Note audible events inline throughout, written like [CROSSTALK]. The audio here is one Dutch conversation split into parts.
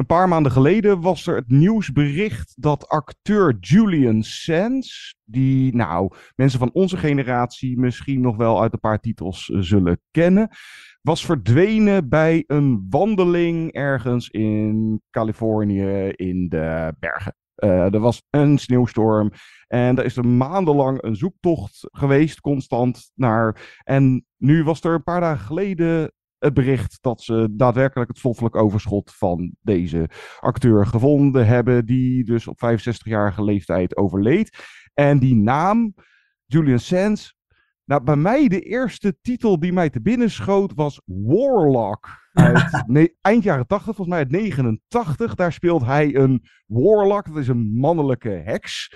Een paar maanden geleden was er het nieuwsbericht dat acteur Julian Sands, die nou mensen van onze generatie misschien nog wel uit een paar titels eh, zullen kennen, was verdwenen bij een wandeling ergens in Californië in de bergen. Eh, er was een sneeuwstorm en er is er maandenlang een zoektocht geweest, constant naar. En nu was er een paar dagen geleden het bericht dat ze daadwerkelijk het stoffelijk overschot van deze acteur gevonden hebben, die dus op 65-jarige leeftijd overleed. En die naam, Julian Sands, nou, bij mij de eerste titel die mij te binnen schoot was Warlock. Uit [LAUGHS] nee, eind jaren 80, volgens mij uit 89. Daar speelt hij een Warlock. Dat is een mannelijke heks.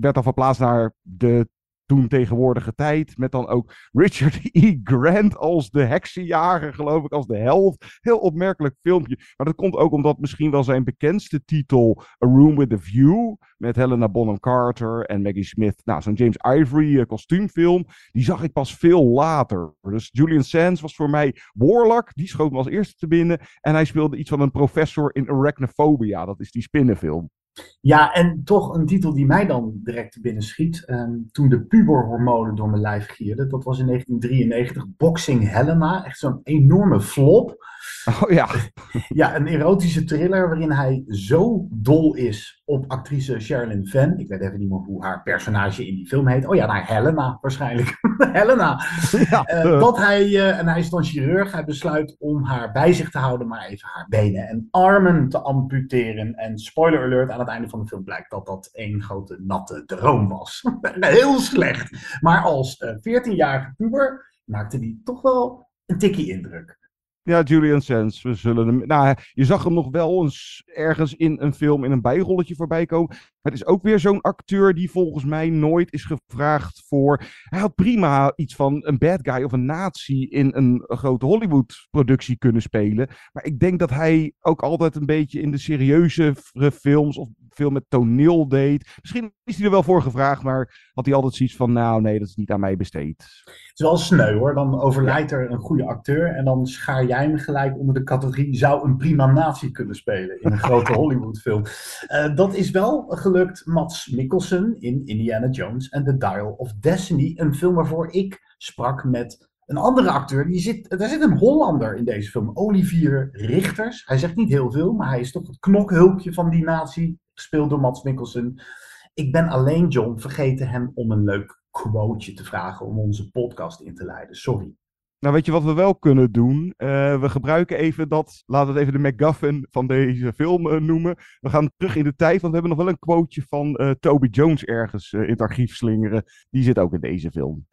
Werd dan verplaatst naar de toen tegenwoordige tijd. Met dan ook Richard [LAUGHS] E. Grant als de heksenjager, geloof ik, als de held. Heel opmerkelijk filmpje. Maar dat komt ook omdat misschien wel zijn bekendste titel A Room with a View. Met Helena Bonham Carter en Maggie Smith. Nou, zo'n James Ivory eh, kostuumfilm. Die zag ik pas veel later. Dus Julian Sands was voor mij Warlock. Die schoot me als eerste te binnen. En hij speelde iets van een professor in Arachnophobia. Dat is die spinnenfilm. Ja, en toch een titel die mij dan direct te binnen schiet. Ehm, toen de puberhormonen door mijn lijf gierden. Dat was in 1993. Boxing Helena. Echt zo'n enorme flop. Oh ja. [LAUGHS] Ja, een erotische thriller waarin hij zo dol is op actrice Sherilyn Fenn. Ik weet even niet meer hoe haar personage in die film heet. Oh ja, nou Helena waarschijnlijk. [LAUGHS] Helena. [LAUGHS] ja. Eh, dat hij, eh, en hij is dan chirurg, hij besluit om haar bij zich te houden, maar even haar benen en armen te amputeren. En spoiler alert, aan het einde van de film blijkt dat dat één grote natte droom was. [LAUGHS] Heel slecht. Maar als eh, 14-jarige puber maakte die toch wel een tikkie indruk. Ja, Julian Sands. We zullen hem. Nou, je zag hem nog wel eens ergens in een film in een bijrolletje voorbij komen. Het is ook weer zo'n acteur die volgens mij nooit is gevraagd voor. Hij had prima iets van een bad guy of een nazi in een grote Hollywood-productie kunnen spelen. Maar ik denk dat hij ook altijd een beetje in de serieuze films of veel met toneel deed. Misschien is hij er wel voor gevraagd, maar had hij altijd zoiets van: nou, nee, dat is niet aan mij besteed. Het is wel sneu hoor. Dan overlijdt er een goede acteur. En dan schaar jij hem gelijk onder de categorie. Zou een prima nazi kunnen spelen in een grote [LAUGHS] Hollywoodfilm. Eh dat is wel gelukt. Mats Mikkelsen in Indiana Jones and the Dial of Destiny. Een film waarvoor ik sprak met een andere acteur. Die zit, er zit een Hollander in deze film. Olivier Richters. Hij zegt niet heel veel. Maar hij is toch het knokhulpje van die nazi. Gespeeld door Mats Mikkelsen. Ik ben alleen, John, vergeten hem om een leuk quoteje te vragen om onze podcast in te leiden. Sorry. Nou, weet je wat we wel kunnen doen? Eh, we gebruiken even dat, laat het even de MacGuffin van deze film eh, noemen. We gaan terug in de tijd, want we hebben nog wel een quoteje van eh, Toby Jones ergens in het archief slingeren. Die zit ook in deze film.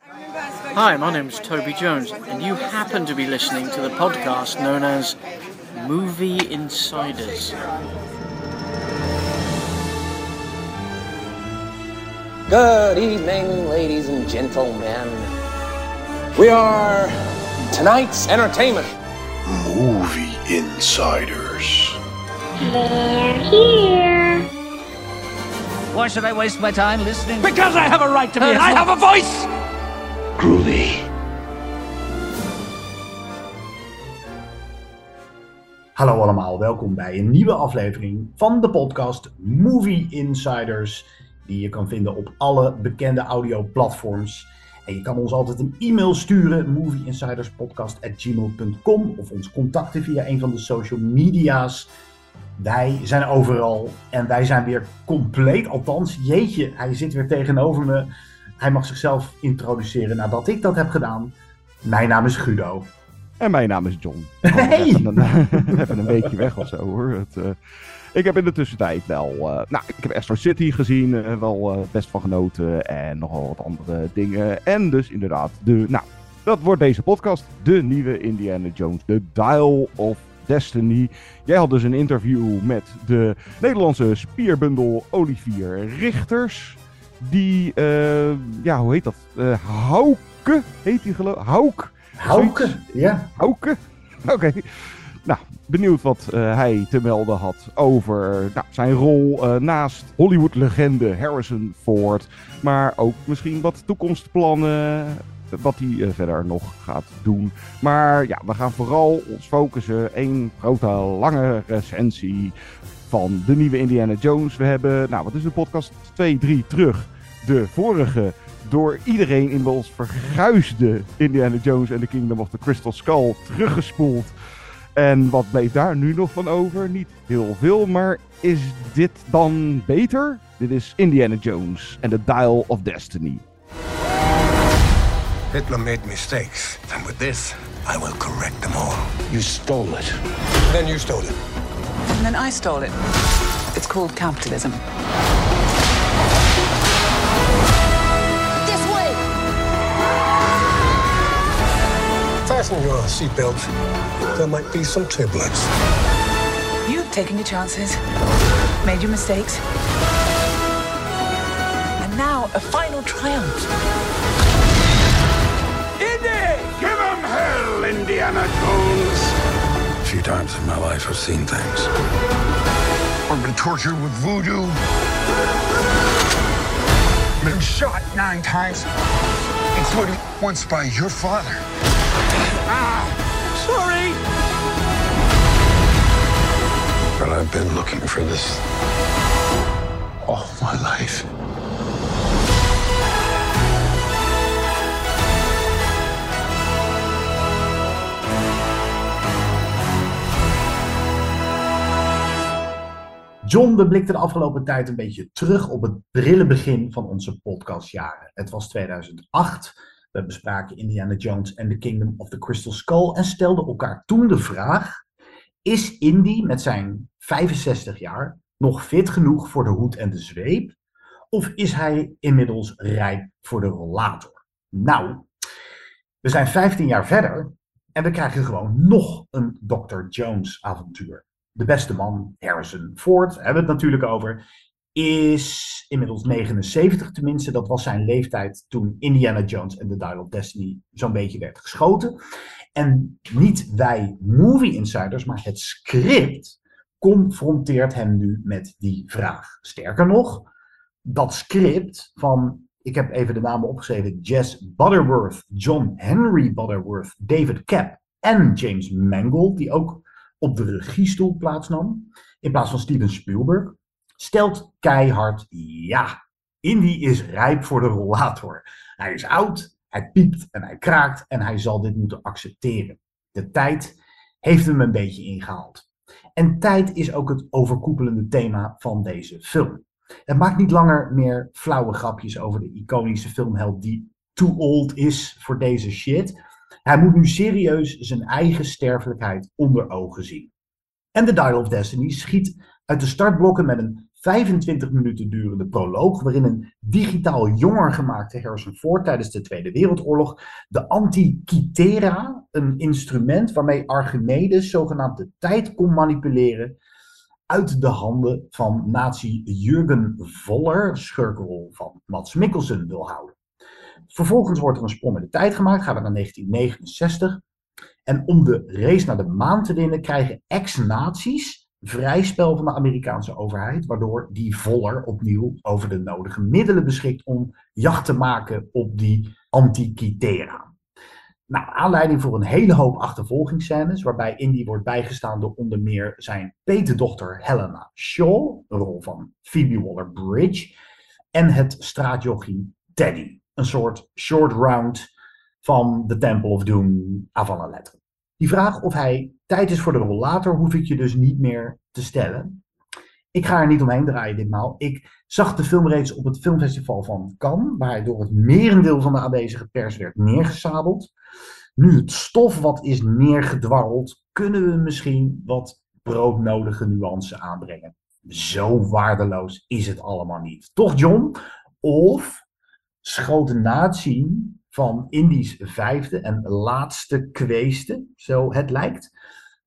Hi, my name is Toby Jones, and you happen to be listening to the podcast known as Movie Insiders. Good evening, ladies and gentlemen. We are tonight's entertainment. Movie Insiders. They're here. Why should I waste my time listening? Because I have a right to be. I have a voice. Hallo allemaal, welkom bij een nieuwe aflevering van de podcast Movie Insiders. Die je kan vinden op alle bekende audioplatforms. En je kan ons altijd een e-mail sturen, movieinsiderspodcast.gmail.com of ons contacten via een van de social media's. Wij zijn overal en wij zijn weer compleet, althans, jeetje, hij zit weer tegenover me. Hij mag zichzelf introduceren nadat ik dat heb gedaan. Mijn naam is Guido. En mijn naam is John. [LAUGHS] Hey! Even [LAUGHS] een, even een weekje weg of zo hoor. Het, eh, ik heb in de tussentijd wel. eh, nou, ik heb Astro City gezien, eh, wel eh, best van genoten. En nogal wat andere dingen. En dus inderdaad, de. Nou, dat wordt deze podcast. De nieuwe Indiana Jones. De Dial of Destiny. Jij had dus een interview met de Nederlandse spierbundel Olivier Richters. Die, eh, ja, hoe heet dat? Eh Hauke heet die geloof Hauk. Hauke, ja. Hauke? [LAUGHS] Oké. Nou, benieuwd wat eh, hij te melden had over nou, zijn rol naast Hollywood-legende Harrison Ford. Maar ook misschien wat toekomstplannen, wat hij verder nog gaat doen. Maar ja, we gaan vooral ons focussen. Eén grote, lange recensie van de nieuwe Indiana Jones. We hebben, nou wat is de podcast 2, 3 terug. De vorige door iedereen inmiddels verguisde Indiana Jones en the Kingdom of the Crystal Skull teruggespoeld. En wat bleef daar nu nog van over? Niet heel veel, maar is dit dan beter? Dit is Indiana Jones and the Dial of Destiny. Hitler made mistakes, and with this, I will correct them all. You stole it. Then you stole it. And then I stole it. It's called capitalism. This way! Fasten your seatbelts. There might be some turbulence. You've taken your chances, made your mistakes. And now a final triumph. Give him hell, Indiana Jones! Times in my life, I've seen things. I've been tortured with voodoo. Been shot nine times, including once by your father. Ah, sorry! But I've been looking for this all my life. John, we de afgelopen tijd een beetje terug op het prille begin van onze podcastjaren. Het was 2008. We bespraken Indiana Jones en The Kingdom of the Crystal Skull en stelden elkaar toen de vraag: is Indy met zijn 65 jaar nog fit genoeg voor de hoed en de zweep? Of is hij inmiddels rijp voor de rollator? Nou, we zijn 15 jaar verder en we krijgen gewoon nog een Dr. Jones avontuur. De beste man, Harrison Ford, hebben we het natuurlijk over, is inmiddels 79 tenminste. Dat was zijn leeftijd toen Indiana Jones en The Dial of Destiny zo'n beetje werd geschoten. En niet wij movie insiders, maar het script confronteert hem nu met die vraag. Sterker nog, dat script van, ik heb even de namen opgeschreven, Jess Butterworth, John Henry Butterworth, David Cap en James Mangold, die ook op de regiestoel plaatsnam, in plaats van Steven Spielberg, stelt keihard, ja, Indy is rijp voor de rollator. Hij is oud, hij piept en hij kraakt en hij zal dit moeten accepteren. De tijd heeft hem een beetje ingehaald. En tijd is ook het overkoepelende thema van deze film. Het maakt niet langer meer flauwe grapjes over de iconische filmheld die too old is voor deze shit. Hij moet nu serieus zijn eigen sterfelijkheid onder ogen zien. En The Dial of Destiny schiet uit de startblokken met een 25 minuten durende proloog, waarin een digitaal jonger gemaakte Harrison Ford tijdens de Tweede Wereldoorlog de Antikythera, een instrument waarmee Archimedes zogenaamd de tijd kon manipuleren, uit de handen van nazi Jurgen Voller, schurkrol van Mats Mikkelsen, wil houden. Vervolgens wordt er een sprong in de tijd gemaakt, gaan we naar 1969. En om de race naar de maan te winnen, krijgen ex-nazi's vrij spel van de Amerikaanse overheid, waardoor die Voller opnieuw over de nodige middelen beschikt om jacht te maken op die Antikythera. Nou, aanleiding voor een hele hoop achtervolgingsscènes, waarbij Indy wordt bijgestaan door onder meer zijn petedochter Helena Shaw, een rol van Phoebe Waller-Bridge, en het straatjochie Teddy, een soort short round van The Temple of Doom avant la lettre. Die vraag of hij tijd is voor de rollator hoef ik je dus niet meer te stellen. Ik ga er niet omheen draaien ditmaal. Ik zag de film reeds op het filmfestival van Cannes, waar door het merendeel van de aanwezige pers werd neergesabeld. Nu het stof wat is neergedwarreld, kunnen we misschien wat broodnodige nuance aanbrengen. Zo waardeloos is het allemaal niet. Toch, John? Of schoten na het zien van Indies vijfde en laatste kweeste, zo het lijkt.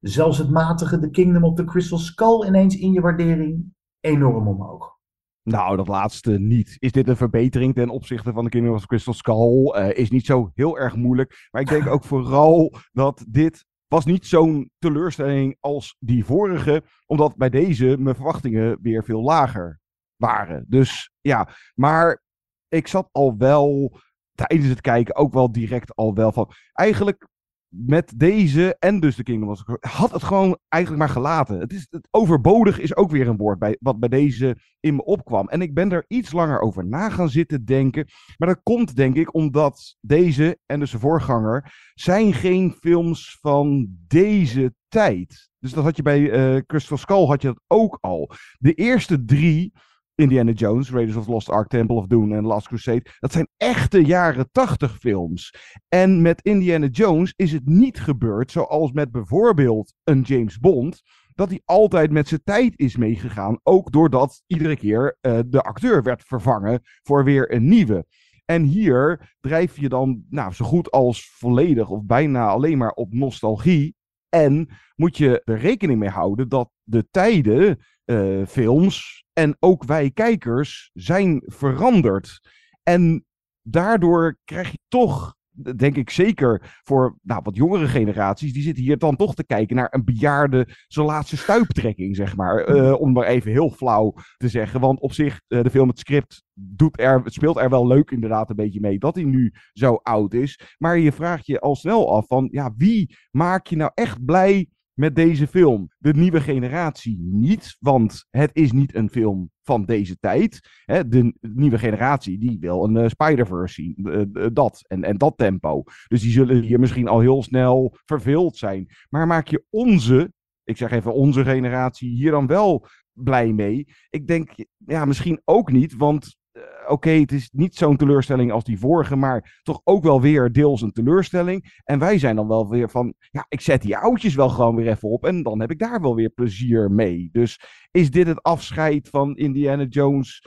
Zelfs het matige The Kingdom of the Crystal Skull ineens in je waardering enorm omhoog. Nou, dat laatste niet. Is dit een verbetering ten opzichte van de Kingdom of Crystal Skull? Uh, is niet zo heel erg moeilijk. Maar ik denk ook [LAUGHS] vooral dat dit was niet zo'n teleurstelling als die vorige. Omdat bij deze mijn verwachtingen weer veel lager waren. Dus ja, maar ik zat al wel tijdens het kijken ook wel direct al wel van. Eigenlijk met deze en dus de Kingdom of had het gewoon eigenlijk maar gelaten. Het, is, het overbodig is ook weer een woord bij, wat bij deze in me opkwam. En ik ben er iets langer over na gaan zitten denken. Maar dat komt denk ik omdat deze en dus de voorganger zijn geen films van deze tijd. Dus dat had je bij uh, Crystal Skull had je dat ook al. De eerste drie Indiana Jones, Raiders of Lost Ark, Temple of Doom en Last Crusade. Dat zijn echte jaren tachtig films. En met Indiana Jones is het niet gebeurd zoals met bijvoorbeeld een James Bond. Dat hij altijd met zijn tijd is meegegaan. Ook doordat iedere keer uh, de acteur werd vervangen voor weer een nieuwe. En hier drijf je dan nou, zo goed als volledig of bijna alleen maar op nostalgie. En moet je er rekening mee houden dat de tijden, uh, films, en ook wij kijkers zijn veranderd. En daardoor krijg je toch, denk ik zeker voor nou, wat jongere generaties, die zitten hier dan toch te kijken naar een bejaarde, zijn laatste stuiptrekking, zeg maar. Uh, om maar even heel flauw te zeggen. Want op zich, uh, de film, het script, doet er, het speelt er wel leuk inderdaad een beetje mee dat hij nu zo oud is. Maar je vraagt je al snel af van, ja, wie maak je nou echt blij met deze film. De nieuwe generatie niet, want het is niet een film van deze tijd. De nieuwe generatie die wil een uh, Spider-Verse zien. Uh, dat en, en dat tempo. Dus die zullen hier misschien al heel snel verveeld zijn. Maar maak je onze, ik zeg even onze generatie, hier dan wel blij mee? Ik denk, ja, misschien ook niet, want oké, okay, het is niet zo'n teleurstelling als die vorige, maar toch ook wel weer deels een teleurstelling. En wij zijn dan wel weer van, ja, ik zet die oudjes wel gewoon weer even op en dan heb ik daar wel weer plezier mee. Dus is dit het afscheid van Indiana Jones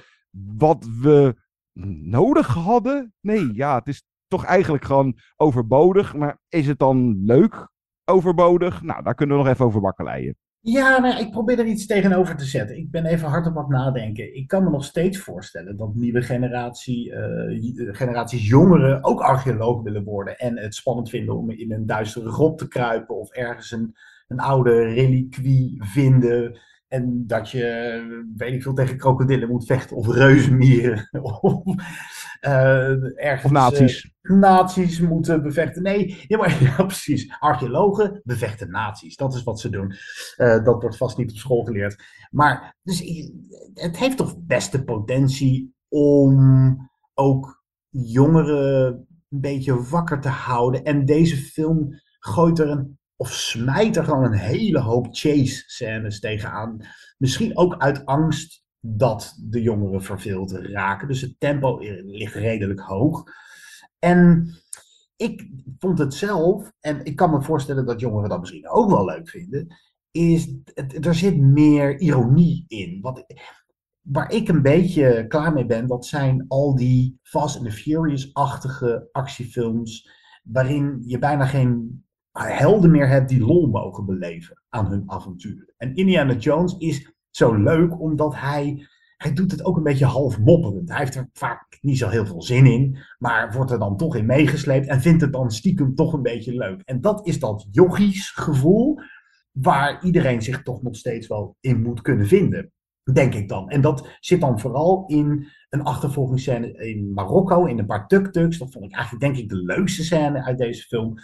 wat we nodig hadden? Nee, ja, het is toch eigenlijk gewoon overbodig. Maar is het dan leuk overbodig? Nou, daar kunnen we nog even over bakkeleien. Ja, nou, ik probeer er iets tegenover te zetten. Ik ben even hard op wat nadenken. Ik kan me nog steeds voorstellen dat nieuwe generatie, uh, generaties jongeren ook archeoloog willen worden. En het spannend vinden om in een duistere grot te kruipen of ergens een, een oude reliquie vinden. En dat je, weet ik veel, tegen krokodillen moet vechten of reuzenmieren. [LAUGHS] of, uh, ergens, of nazi's. Uh, nazi's moeten bevechten. Nee, ja, maar, [LAUGHS] ja, precies. Archeologen bevechten nazi's. Dat is wat ze doen. Uh, dat wordt vast niet op school geleerd. Maar dus, het heeft toch best de potentie om ook jongeren een beetje wakker te houden. En deze film gooit er een of smijt er gewoon een hele hoop chase scènes tegenaan. Misschien ook uit angst dat de jongeren verveeld raken. Dus het tempo ligt redelijk hoog. En ik vond het zelf, en ik kan me voorstellen dat jongeren dat misschien ook wel leuk vinden, is er zit meer ironie in. Wat, waar ik een beetje klaar mee ben, dat zijn al die Fast and the Furious-achtige actiefilms, waarin je bijna geen helden meer hebt die lol mogen beleven aan hun avonturen. En Indiana Jones is zo leuk omdat hij, hij doet het ook een beetje half mopperend. Hij heeft er vaak niet zo heel veel zin in, maar wordt er dan toch in meegesleept en vindt het dan stiekem toch een beetje leuk. En dat is dat jochies gevoel waar iedereen zich toch nog steeds wel in moet kunnen vinden. Denk ik dan. En dat zit dan vooral in een achtervolgingsscène in Marokko, in een paar tuk-tuks. Dat vond ik eigenlijk, denk ik, de leukste scène uit deze film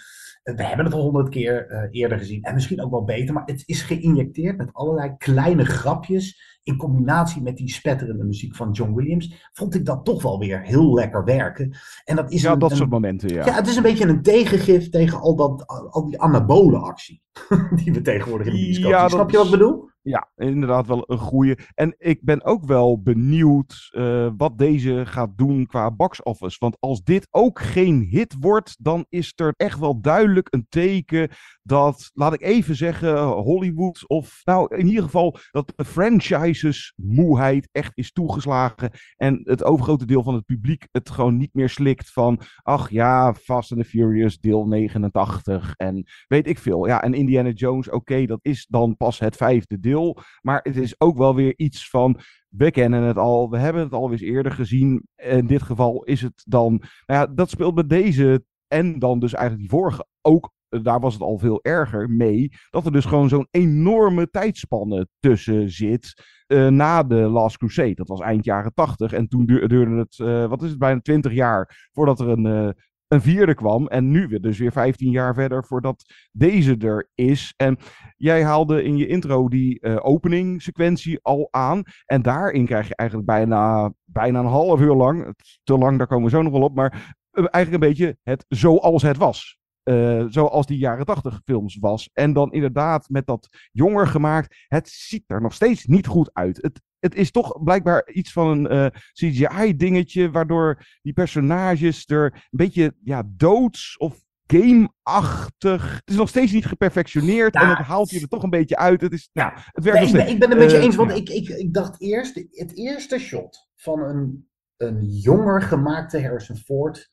we hebben het al honderd keer uh, eerder gezien en misschien ook wel beter, maar het is geïnjecteerd met allerlei kleine grapjes in combinatie met die spetterende muziek van John Williams, vond ik dat toch wel weer heel lekker werken. En dat is ja, een, dat een, soort momenten, ja. Ja, het is een beetje een tegengif tegen al, dat, al die anabole actie [LAUGHS] die we tegenwoordig in de bioscoop ja, Snap je wat ik bedoel? Ja, inderdaad wel een goede. En ik ben ook wel benieuwd uh, wat deze gaat doen qua box office. Want als dit ook geen hit wordt, dan is er echt wel duidelijk een teken dat, laat ik even zeggen, Hollywood of nou in ieder geval dat de franchises moeheid echt is toegeslagen. En het overgrote deel van het publiek het gewoon niet meer slikt van, ach ja, Fast and the Furious deel 89 en weet ik veel. Ja, en Indiana Jones, oké, dat is dan pas het vijfde deel. Maar het is ook wel weer iets van we kennen het al, we hebben het al eens eerder gezien. In dit geval is het dan, nou ja, dat speelt met deze en dan dus eigenlijk die vorige ook, eh, daar was het al veel erger mee, dat er dus gewoon zo'n enorme tijdspanne tussen zit uh, na de Last Crusade. Dat was eind jaren 80 en toen duurde het, uh, wat is het, bijna 20 jaar voordat er een, uh, een vierde kwam. En nu weer dus weer 15 jaar verder voordat deze er is. En jij haalde in je intro die uh, opening sequentie al aan. En daarin krijg je eigenlijk bijna, bijna een half uur lang, te lang, daar komen we zo nog wel op, maar uh, eigenlijk een beetje het zoals het was. Uh, zoals die jaren tachtig films was. En dan inderdaad met dat jonger gemaakt. Het ziet er nog steeds niet goed uit. Het, het is toch blijkbaar iets van een uh, CGI-dingetje. Waardoor die personages er een beetje ja, doods of gameachtig. Het is nog steeds niet geperfectioneerd. Ja, en het haalt je er toch een beetje uit. Het, is, ja, het werkt nee, ik, ben, ik ben het met je eens. Want ik, ik, ik dacht eerst. Het eerste shot van een, een jonger gemaakte Harrison Ford.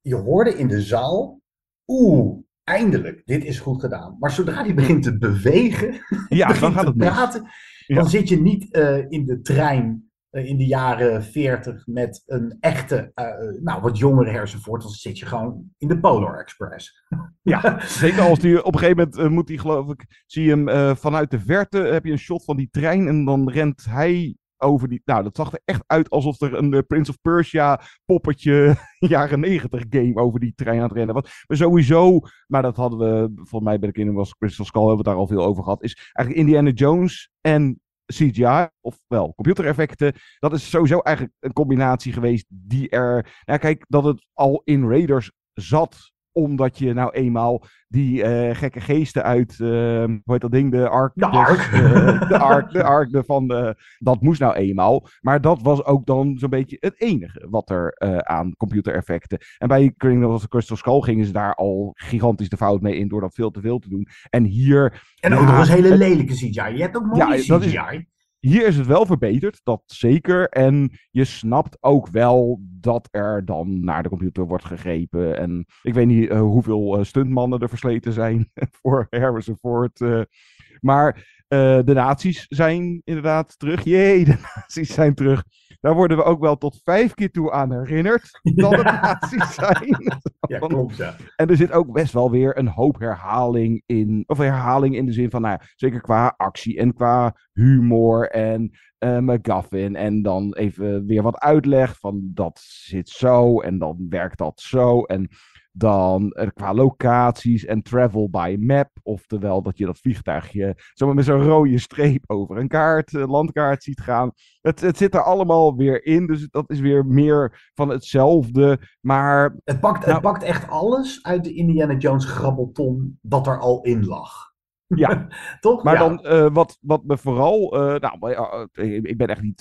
Je hoorde in de zaal oeh, eindelijk, dit is goed gedaan. Maar zodra hij begint te bewegen, [LAUGHS] ja, begint dan gaat te het praten, Ja. Dan zit je niet uh, in de trein uh, in de jaren 40 met een echte, uh, nou wat jongere hersenvoort, dan zit je gewoon in de Polar Express. [LAUGHS] Ja, zeker als die op een gegeven moment moet hij geloof ik, zie je hem vanuit de verte, heb je een shot van die trein en dan rent hij over die. Nou, dat zag er echt uit alsof er een uh, Prince of Persia poppetje [LAUGHS] jaren negentig game over die trein aan het rennen was. Maar sowieso, maar dat hadden we, volgens mij bij de Kingdom was Crystal Skull, hebben we daar al veel over gehad, is eigenlijk Indiana Jones en CGI, ofwel computereffecten. Dat is sowieso eigenlijk een combinatie geweest die er. Nou, kijk, dat het al in Raiders zat omdat je nou eenmaal die uh, gekke geesten uit, uh, hoe heet dat ding, de Ark. De Ark. Dus, [LAUGHS] uh, de Ark, de Ark de van, de, dat moest nou eenmaal. Maar dat was ook dan zo'n beetje het enige wat er eh, aan computereffecten. En bij Kingdom of the Crystal Skull gingen ze daar al gigantisch de fout mee in door dat veel te veel te doen. En hier... En ook nog eens hele lelijke CGI. Je hebt ook mooie ja, CGI. Hier is het wel verbeterd, dat zeker. En je snapt ook wel dat er dan naar de computer wordt gegrepen. En ik weet niet uh, hoeveel uh, stuntmannen er versleten zijn [LAUGHS] voor Harrison Ford. Uh, maar de nazi's zijn inderdaad terug. Jee, [LAUGHS] de nazi's zijn terug. Daar worden we ook wel tot vijf keer toe aan herinnerd dat het [LAUGHS] nazi's zijn. Ja, klopt, ja. En er zit ook best wel weer een hoop herhaling in. Of herhaling in de zin van, nou ja, zeker qua actie en qua humor en uh, McGuffin. En dan even weer wat uitleg van dat zit zo en dan werkt dat zo. En dan uh, qua locaties en travel by map. Oftewel dat je dat vliegtuigje zomaar met zo'n rode streep over een kaart, uh, landkaart ziet gaan. Het, het zit er allemaal weer in. Dus dat is weer meer van hetzelfde. Maar. Het pakt, nou, het pakt echt alles uit de Indiana Jones grabbelton dat er al in lag. Ja, [LAUGHS] toch? Maar ja. dan uh, wat, wat me vooral. Uh, nou, uh, ik ben echt niet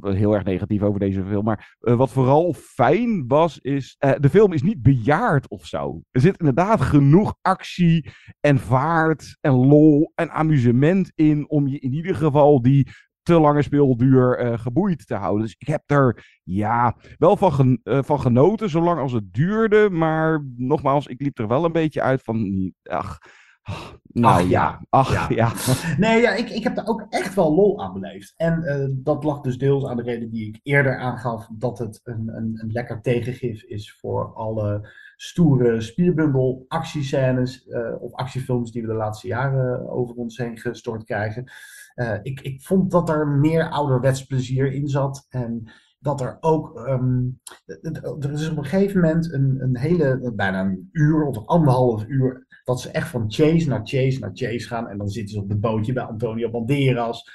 heel erg negatief over deze film. Maar wat vooral fijn was, is. de film is niet bejaard of zo. Er zit inderdaad genoeg actie en vaart en lol en amusement in. Om je in ieder geval die te lange speelduur uh, geboeid te houden. Dus ik heb er ja, wel van, gen uh, van genoten, zolang als het duurde. Maar nogmaals, ik liep er wel een beetje uit van. Ach, nou ach, ja, ach ja. ja. Nee, ja, ik, ik heb daar ook echt wel lol aan beleefd. En uh, dat lag dus deels aan de reden die ik eerder aangaf, dat het een, een, een lekker tegengif is voor alle stoere spierbundel actiescènes uh, of actiefilms die we de laatste jaren over ons heen gestort krijgen. Uh, ik, ik vond dat er meer ouderwets plezier in zat en dat er ook, um, er is op een gegeven moment een, een hele, bijna een uur of anderhalf uur, dat ze echt van chase naar chase naar chase gaan. En dan zitten ze op het bootje bij Antonio Banderas.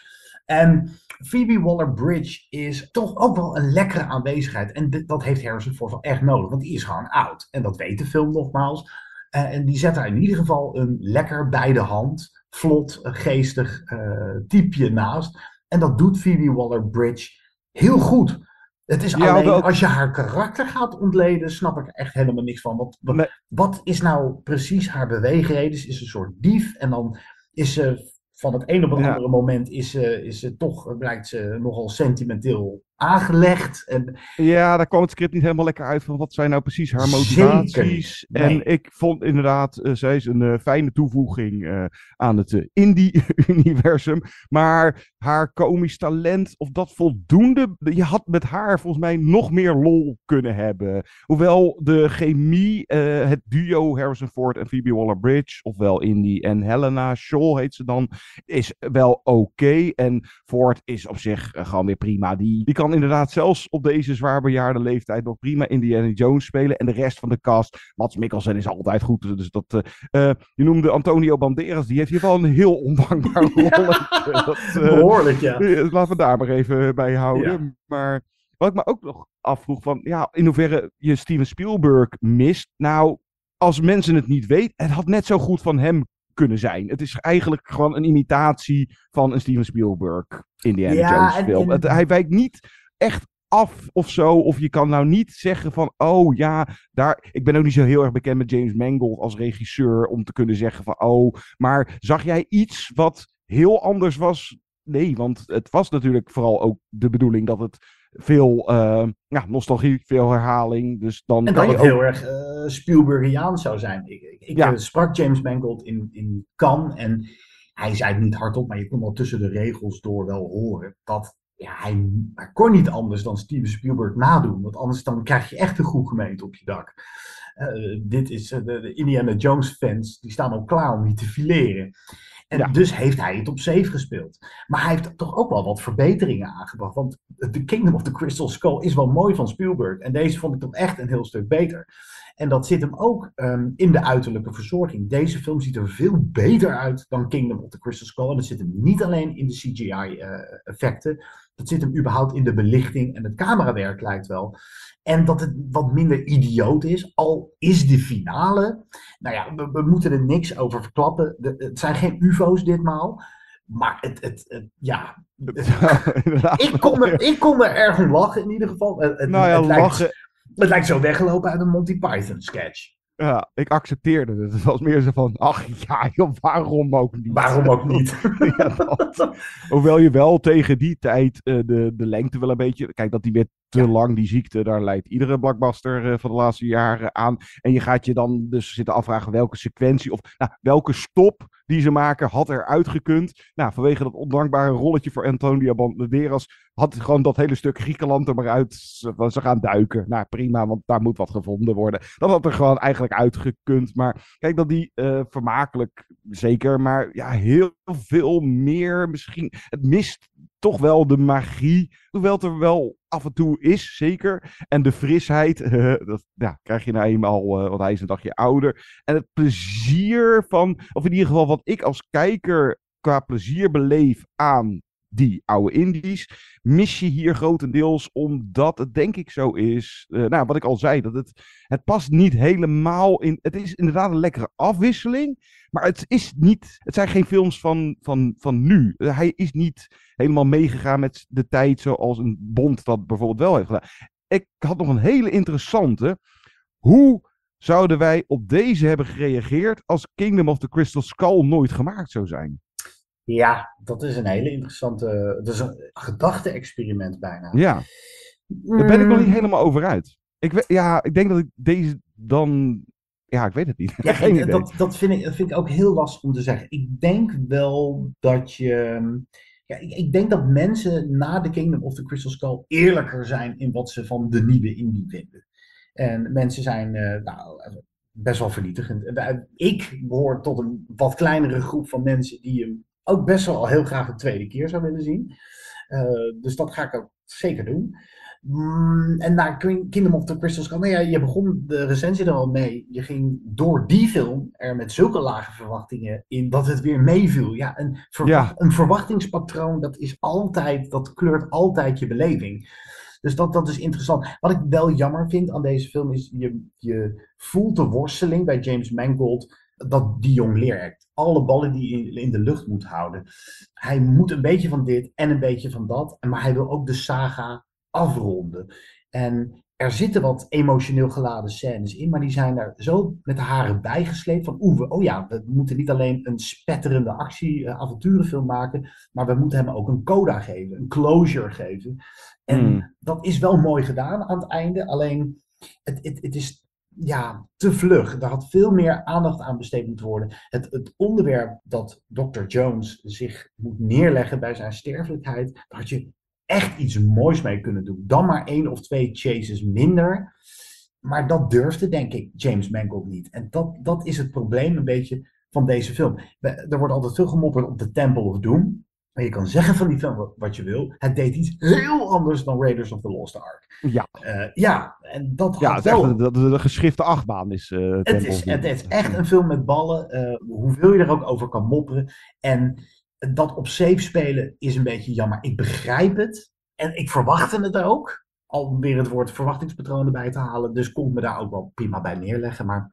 En Phoebe Waller-Bridge is toch ook wel een lekkere aanwezigheid. En dat heeft Harrison Ford echt nodig, want die is gewoon oud. En dat weet de film nogmaals. Uh, en die zet daar in ieder geval een lekker bij de hand, vlot, geestig uh, typeje naast. En dat doet Phoebe Waller-Bridge heel goed. Het is Ja, alleen, als je haar karakter gaat ontleden, snap ik er echt helemaal niks van. Wat, wat, Nee. wat is nou precies haar beweegreden? Ze is een soort dief en dan is ze van het een op het Ja. andere moment is ze, is ze toch, blijkt ze nogal sentimenteel aangelegd. En... Ja, daar kwam het script niet helemaal lekker uit van wat zijn nou precies haar motivaties. Zeker. Nee. En ik vond inderdaad, eh, zij is een eh, fijne toevoeging eh, aan het indie-universum. [LAUGHS] Maar haar komisch talent, of dat voldoende, je had met haar volgens mij nog meer lol kunnen hebben. Hoewel de chemie, het duo Harrison Ford en Phoebe Waller-Bridge, ofwel Indy en Helena Shaw heet ze dan, is wel oké. En Ford is op zich gewoon weer prima. Die, die kan inderdaad zelfs op deze zwaar bejaarde leeftijd nog prima Indiana Jones spelen. En de rest van de cast, Mats Mikkelsen is altijd goed. Dus dat, eh, eh, je noemde Antonio Banderas, die heeft hier wel een heel ondankbaar [LAUGHS] rolletje. Dat, eh, Behoorlijk, ja. Laten we daar maar even bij houden. Ja. Maar wat ik me ook nog afvroeg van, ja, in hoeverre je Steven Spielberg mist. Nou, als mensen het niet weten, het had net zo goed van hem kunnen zijn. Het is eigenlijk gewoon een imitatie van een Steven Spielberg Indiana Ja, Jones film. en- Het, hij wijkt niet echt af of zo. Of je kan nou niet zeggen van, oh ja, daar... Ik ben ook niet zo heel erg bekend met James Mangold als regisseur om te kunnen zeggen van, oh... Maar zag jij iets wat heel anders was? Nee, want het was natuurlijk vooral ook de bedoeling dat het veel eh, ja, nostalgie, veel herhaling. Dus dan En dat het ook... heel erg Spielbergiaans zou zijn. Ik, ik, ik, Ja. eh, sprak James Mangold in, in Cannes en hij zei het niet hardop, maar je kon wel tussen de regels door wel horen dat ja, hij, hij kon niet anders dan Steven Spielberg nadoen. Want anders dan krijg je echt een goed gemeente op je dak. Eh, dit is eh, de, de Indiana Jones fans, die staan al klaar om je te fileren. En Ja. dus heeft hij het op safe gespeeld. Maar hij heeft toch ook wel wat verbeteringen aangebracht. Want The Kingdom of the Crystal Skull is wel mooi van Spielberg. En deze vond ik toch echt een heel stuk beter. En dat zit hem ook ehm, in de uiterlijke verzorging. Deze film ziet er veel beter uit dan Kingdom of the Crystal Skull. En dat zit hem niet alleen in de CGI-effecten. Dat zit hem überhaupt in de belichting. En het camerawerk lijkt wel. En dat het wat minder idioot is. Al is de finale. Nou ja, we, we moeten er niks over verklappen. De- het zijn geen UFO's ditmaal. Maar het, het, het- ja. [LAUGHS] Ik kon, er, ik kon er erg om lachen in ieder geval. Het, het- Nou ja, het lijkt, lachen. het lijkt zo weggelopen uit een Monty Python sketch. Ja, ik accepteerde het. Het was meer zo van, ach ja, joh, waarom ook niet? Waarom ook niet? [LAUGHS] Ja, dat. Hoewel je wel tegen die tijd eh, de, de lengte wel een beetje... Kijk, dat die werd te lang, die ziekte, daar leidt iedere blockbuster eh, van de laatste jaren aan. En je gaat je dan dus zitten afvragen welke sequentie of nou, welke stop die ze maken had er uitgekund. Nou, vanwege dat ondankbare rolletje voor Antonio Banderas had gewoon dat hele stuk Griekenland er maar uit. Ze, ze gaan duiken. Nou, prima, want daar moet wat gevonden worden. Dat had er gewoon eigenlijk uitgekund. Maar kijk, dat die eh, vermakelijk, zeker. Maar ja, heel veel meer misschien. Het mist toch wel de magie. Hoewel het er wel af en toe is, zeker. En de frisheid, [LAUGHS] eh, dat ja, krijg je nou eenmaal, eh, want hij is een dagje ouder. En het plezier van, of in ieder geval wat ik als kijker qua plezier beleef aan die oude indies, mis je hier grotendeels omdat het denk ik zo is. eh, nou, wat ik al zei, dat het, het past niet helemaal in. Het is inderdaad een lekkere afwisseling, maar het is niet. Het zijn geen films van, van, van nu. Eh, hij is niet helemaal meegegaan met de tijd zoals een Bond dat bijvoorbeeld wel heeft gedaan. Ik had nog een hele interessante. Hoe zouden wij op deze hebben gereageerd als Kingdom of the Crystal Skull nooit gemaakt zou zijn? Ja, dat is een hele interessante. Dat is een gedachte-experiment bijna. Ja, daar ben ik nog niet Mm, helemaal over uit. Ik, ja, ik denk dat ik deze dan. Ja, ik weet het niet. [LAUGHS] Ja, Geen ik- idee. dat, dat, vind ik, dat vind ik ook heel lastig om te zeggen. Ik denk wel dat je. Ja, ik, ik denk dat mensen na The Kingdom of the Crystal Skull eerlijker zijn in wat ze van de nieuwe indie vinden. En mensen zijn eh, nou, best wel vernietigend. En wij- Ik behoor tot een wat kleinere groep van mensen die hem ook best wel al heel graag een tweede keer zou willen zien. Eh, dus dat ga ik ook zeker doen. Mm, en naar King- Kingdom of the Crystal Skull, nou ja, je begon de recensie er al mee. Je ging door die film er met zulke lage verwachtingen in dat het weer meeviel. Ja, een, Ja. een verwachtingspatroon, dat is altijd, dat kleurt altijd je beleving. Dus dat, dat is interessant. Wat ik wel jammer vind aan deze film is, je, je voelt de worsteling bij James Mangold dat die jong leert. Alle ballen die hij in, de lucht moet houden. Hij moet een beetje van dit en een beetje van dat. Maar hij wil ook de saga afronden. En er zitten wat emotioneel geladen scènes in, maar die zijn daar zo met de haren bijgesleept. Van oeh, we- oh ja, we moeten niet alleen een spetterende actie-avonturenfilm maken, maar we moeten hem ook een coda geven, een closure geven. En Hmm. dat is wel mooi gedaan aan het einde. Alleen, het, het, het is ja, te vlug. Daar had veel meer aandacht aan besteed moeten worden. Het, het onderwerp dat Dr. Jones zich moet neerleggen bij zijn sterfelijkheid, daar had je echt iets moois mee kunnen doen. Dan maar één of twee chases minder. Maar dat durfde, denk ik, James Mangold niet. En dat, dat is het probleem een beetje van deze film. Er wordt altijd veel gemopperd op de Temple of Doom. Maar je kan zeggen van die film wat- je wil. Het deed iets heel anders dan Raiders of the Lost Ark. Ja, Eh, ja, en dat ja had het wel... echt de, de, geschifte achtbaan is eh Het is, het is echt een film met ballen. eh, hoeveel je er ook over kan mopperen. En dat op safe spelen is een beetje jammer. Ik begrijp het. En ik verwachtte het ook. Al weer het woord verwachtingspatroon erbij te halen. Dus kon ik me daar ook wel prima bij neerleggen. Maar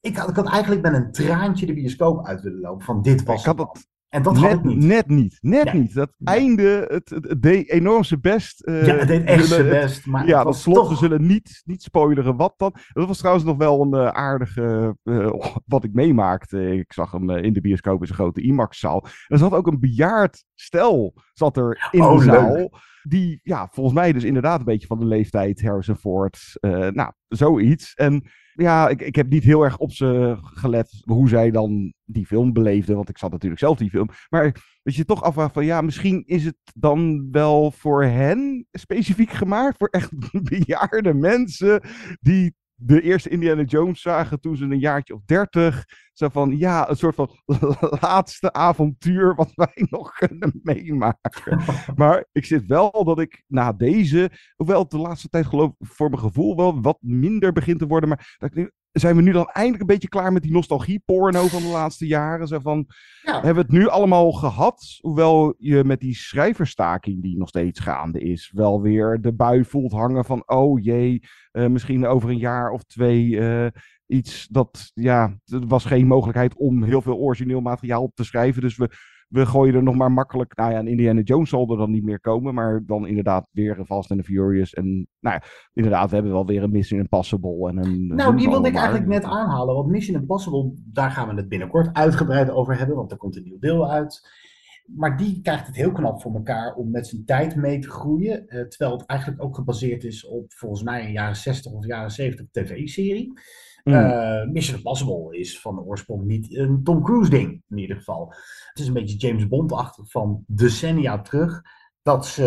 ik had, ik had eigenlijk met een traantje de bioscoop uit willen lopen. Van dit was Ik had het. En dat had ik niet. net niet. Net Nee. niet. Dat Nee. einde, het, het, deed enorm zijn best. eh, ja, het deed echt zijn best. Maar ja, dat slot, toch... we zullen niet, niet spoileren wat dan. Dat was trouwens nog wel een eh, aardige, eh, wat ik meemaakte. Ik zag hem in de bioscoop in zijn grote IMAX-zaal. Er zat ook een bejaard stel zat er in Oh, de leuk. zaal. Die, ja, volgens mij dus inderdaad een beetje van de leeftijd Harrison Ford. eh, nou, zoiets. En ja, ik, ik heb niet heel erg op ze gelet hoe zij dan die film beleefden. Want ik zat natuurlijk zelf die film. Maar dat je toch afvraagt van ja, misschien is het dan wel voor hen specifiek gemaakt. Voor echt [LAUGHS] bejaarde mensen die de eerste Indiana Jones zagen toen ze een jaartje of dertig. Zo van ja, een soort van [LAUGHS] laatste avontuur wat [LAUGHS] wij nog kunnen meemaken. [LAUGHS] maar ik zit wel dat ik na deze, hoewel het de laatste tijd geloof ik voor mijn gevoel wel wat minder begint te worden. Maar dat ik nu, zijn we nu dan eindelijk een beetje klaar met die nostalgie-porno van de laatste jaren? Zo van, Ja. hebben we het nu allemaal gehad? Hoewel je met die schrijverstaking die nog steeds gaande is, wel weer de bui voelt hangen van, oh jee, eh, misschien over een jaar of twee eh, iets dat, ja, er was geen mogelijkheid om heel veel origineel materiaal op te schrijven. Dus we, we gooien er nog maar makkelijk, nou ja, een Indiana Jones zal er dan niet meer komen, maar dan inderdaad weer een Fast and the Furious. En nou ja, inderdaad, we hebben wel weer een Mission Impossible en een... Nou, die wilde ik eigenlijk net aanhalen. Want Mission Impossible, daar gaan we het binnenkort uitgebreid over hebben. Want er komt een nieuw deel uit. Maar die krijgt het heel knap voor elkaar om met zijn tijd mee te groeien. eh, terwijl het eigenlijk ook gebaseerd is op volgens mij een jaren 60 of jaren 70 tv-serie. Mm. Eh, Mission Impossible is van oorsprong niet een Tom Cruise ding, in ieder geval. Het is een beetje James Bond-achtig van decennia terug. Dat ze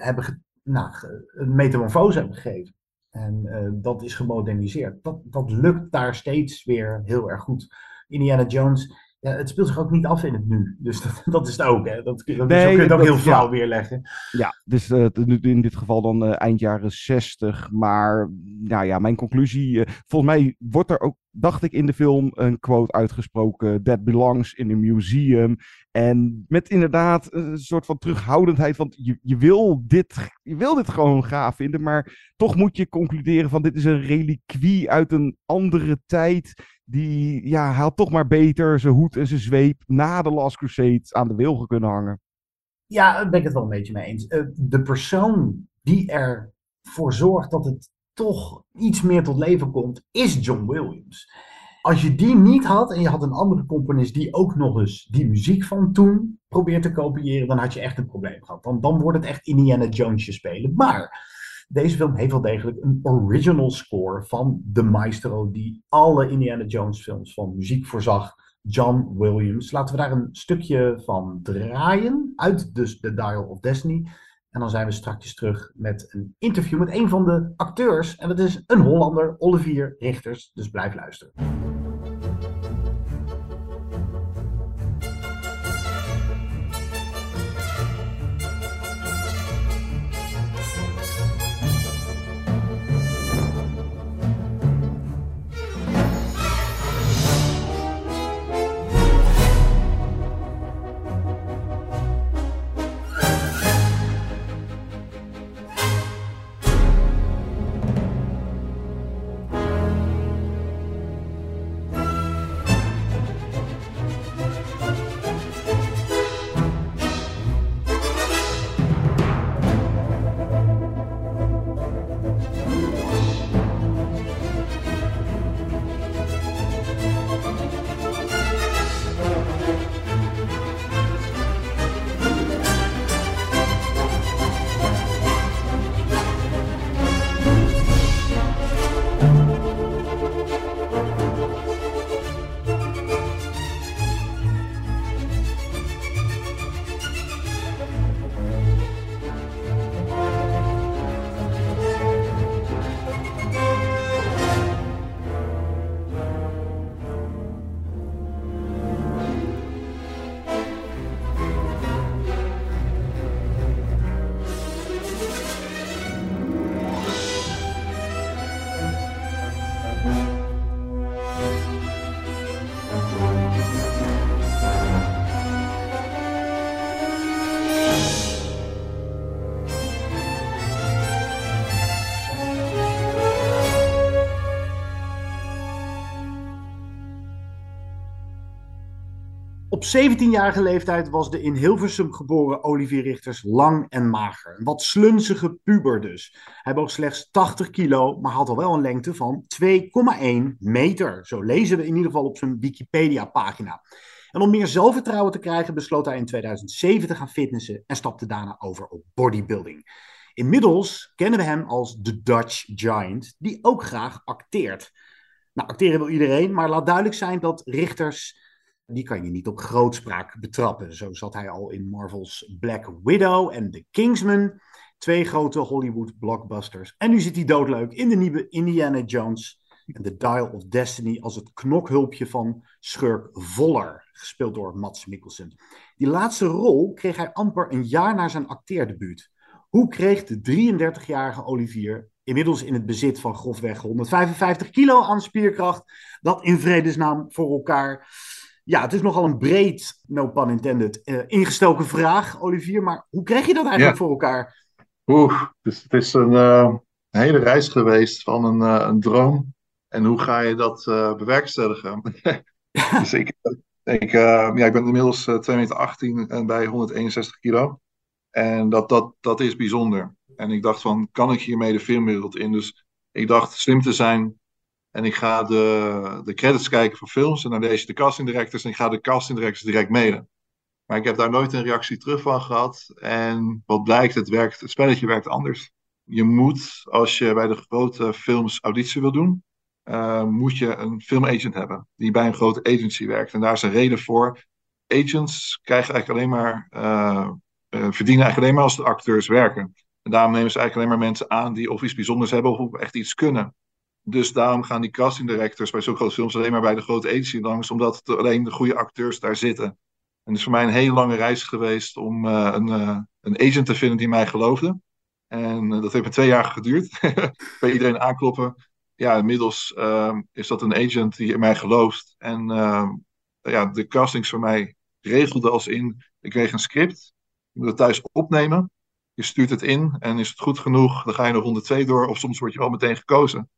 hebben ge- nou, een metamorfose hebben gegeven. En eh, dat is gemoderniseerd. Dat, dat lukt daar steeds weer heel erg goed. Indiana Jones, ja, het speelt zich ook niet af in het nu. Dus [LAUGHS] dat, dat is het ook. Hè. Dat, dat, Nee, zo kun je het ook dat- heel flauw ja. weerleggen. Ja, dus eh, in dit geval dan eh, eind jaren 60. Maar nou ja, mijn conclusie. eh, volgens mij wordt er ook, dacht ik in de film, een quote uitgesproken: That belongs in a museum. En met inderdaad een soort van terughoudendheid. Want je, je, wil dit, je wil dit gewoon gaaf vinden. Maar toch moet je concluderen: van dit is een reliquie uit een andere tijd. Die, ja, hij toch maar beter zijn hoed en zijn zweep na de Last Crusade aan de wilgen kunnen hangen. Ja, daar ben ik het wel een beetje mee eens. Eh, de persoon die ervoor zorgt dat het toch iets meer tot leven komt, is John Williams. Als je die niet had en je had een andere componist die ook nog eens die muziek van toen probeert te kopiëren, dan had je echt een probleem gehad. Dan, dan wordt het echt Indiana Jonesje spelen. Maar deze film heeft wel degelijk een original score van de maestro die alle Indiana Jones films van muziek voorzag. John Williams. Laten we daar een stukje van draaien uit dus The Dial of Destiny. En dan zijn we straks terug met een interview met een van de acteurs. En dat is een Hollander, Olivier Richters. Dus blijf luisteren. Op 17-jarige leeftijd was de in Hilversum geboren Olivier Richters lang en mager. Een wat slunzige puber dus. Hij woog slechts 80 kilo, maar had al wel een lengte van 2,1 meter. Zo lezen we in ieder geval op zijn Wikipedia-pagina. En om meer zelfvertrouwen te krijgen besloot hij in 2007 te gaan fitnessen en stapte daarna over op bodybuilding. Inmiddels kennen we hem als de Dutch Giant, die ook graag acteert. Nou, acteren wil iedereen, maar laat duidelijk zijn dat Richters, die kan je niet op grootspraak betrappen. Zo zat hij al in Marvel's Black Widow en The Kingsman, twee grote Hollywood blockbusters. En nu zit hij doodleuk in de nieuwe Indiana Jones en The Dial of Destiny als het knokhulpje van schurk Voller, gespeeld door Mats Mikkelsen. Die laatste rol kreeg hij amper een jaar na zijn acteerdebuut. Hoe kreeg de 33-jarige Olivier, inmiddels in het bezit van grofweg 155 kilo aan spierkracht, dat in vredesnaam voor elkaar? Ja, het is nogal een breed, no pun intended, uh, ingestoken vraag, Olivier. Maar hoe kreeg je dat eigenlijk Ja. voor elkaar? Oeh, dus het is een eh, hele reis geweest van een, eh, een droom. En hoe ga je dat bewerkstelligen? [LAUGHS] dus ik, ik, ja, ik ben inmiddels eh 2 meter 18 en bij 161 kilo. En dat, dat, dat is bijzonder. En ik dacht van, kan ik hiermee de filmwereld in? Dus ik dacht slim te zijn. En ik ga de, de credits kijken van films. En dan lees je de casting directors. En ik ga de casting directors direct mailen. Maar ik heb daar nooit een reactie terug van gehad. En wat blijkt, het, werkt, het spelletje werkt anders. Je moet, als je bij de grote films auditie wil doen, eh, moet je een filmagent hebben die bij een grote agency werkt. En daar is een reden voor. Agents krijgen eigenlijk alleen maar, eh, eh, verdienen eigenlijk alleen maar als de acteurs werken. En daarom nemen ze eigenlijk alleen maar mensen aan die of iets bijzonders hebben of echt iets kunnen. Dus daarom gaan die casting directors bij zo'n grote films alleen maar bij de grote agency langs, omdat het alleen de goede acteurs daar zitten. En het is voor mij een hele lange reis geweest om eh, een, eh, een agent te vinden die mij geloofde. En eh, dat heeft me twee jaar geduurd. [LAUGHS] bij iedereen aankloppen. Ja, inmiddels ehm, is dat een agent die in mij gelooft. En ehm, ja, de castings voor mij regelde als in, ik kreeg een script. Je moet het thuis opnemen. Je stuurt het in en is het goed genoeg, dan ga je nog 102 door. Of soms word je wel meteen gekozen.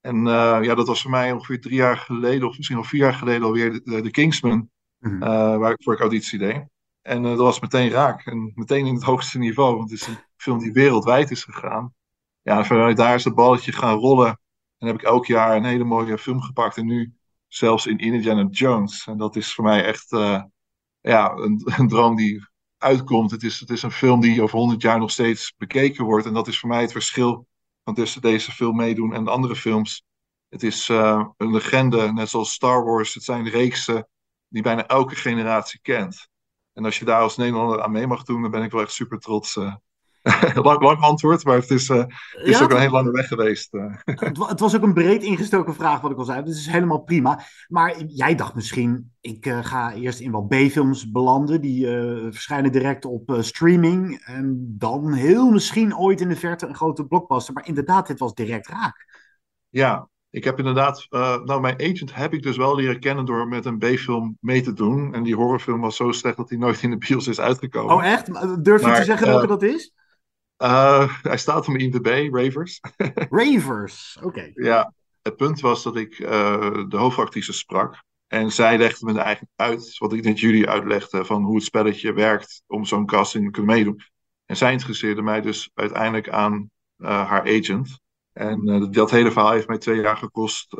En eh, ja, dat was voor mij ongeveer drie jaar geleden, of misschien al vier jaar geleden alweer, de, de Kingsman, Mhm. eh, waar ik voor ik auditie deed. En eh, dat was meteen raak. En meteen in het [LAUGHS] hoogste niveau. Want het is een film die wereldwijd is gegaan. Ja, vanuit daar is het balletje gaan rollen. En heb ik elk jaar een hele mooie film gepakt. En nu zelfs in Indiana Jones. En dat is voor mij echt ja, een, [LAUGHS] een droom die uitkomt. Het is, het is een film die over 100 jaar nog steeds bekeken wordt. En dat is voor mij het verschil van tussen deze film meedoen en de andere films. Het is eh, een legende, net zoals Star Wars. Het zijn reeksen die bijna elke generatie kent. En als je daar als Nederlander aan mee mag doen, dan ben ik wel echt super trots. eh. [LAUGHS] lang, lang antwoord, maar het is, eh, het is Ja, ook een hele lange weg geweest. eh. [LAUGHS] Het, het was ook een breed ingestoken vraag, wat ik al zei. Dus het is helemaal prima. Maar jij dacht misschien, ik eh, ga eerst in wat B-films belanden. Die verschijnen direct op streaming. En dan heel misschien ooit in de verte een grote blockbuster. Maar inderdaad, dit was direct raak. Ja, ik heb inderdaad. nou, mijn agent heb ik dus wel leren kennen door met een B-film mee te doen. En die horrorfilm was zo slecht dat hij nooit in de bios is uitgekomen. Oh, echt? Durf je Maar, te zeggen welke dat is? Eh, hij staat op IMDb, Ravers. [LAUGHS] Ravers. Oké. Ja, het punt was dat ik eh, de hoofdactrice sprak. En zij legde me eigenlijk uit, wat ik net jullie uitlegde, van hoe het spelletje werkt om zo'n casting te kunnen meedoen. En zij interesseerde mij dus uiteindelijk aan eh, haar agent. En dat hele verhaal heeft mij twee jaar gekost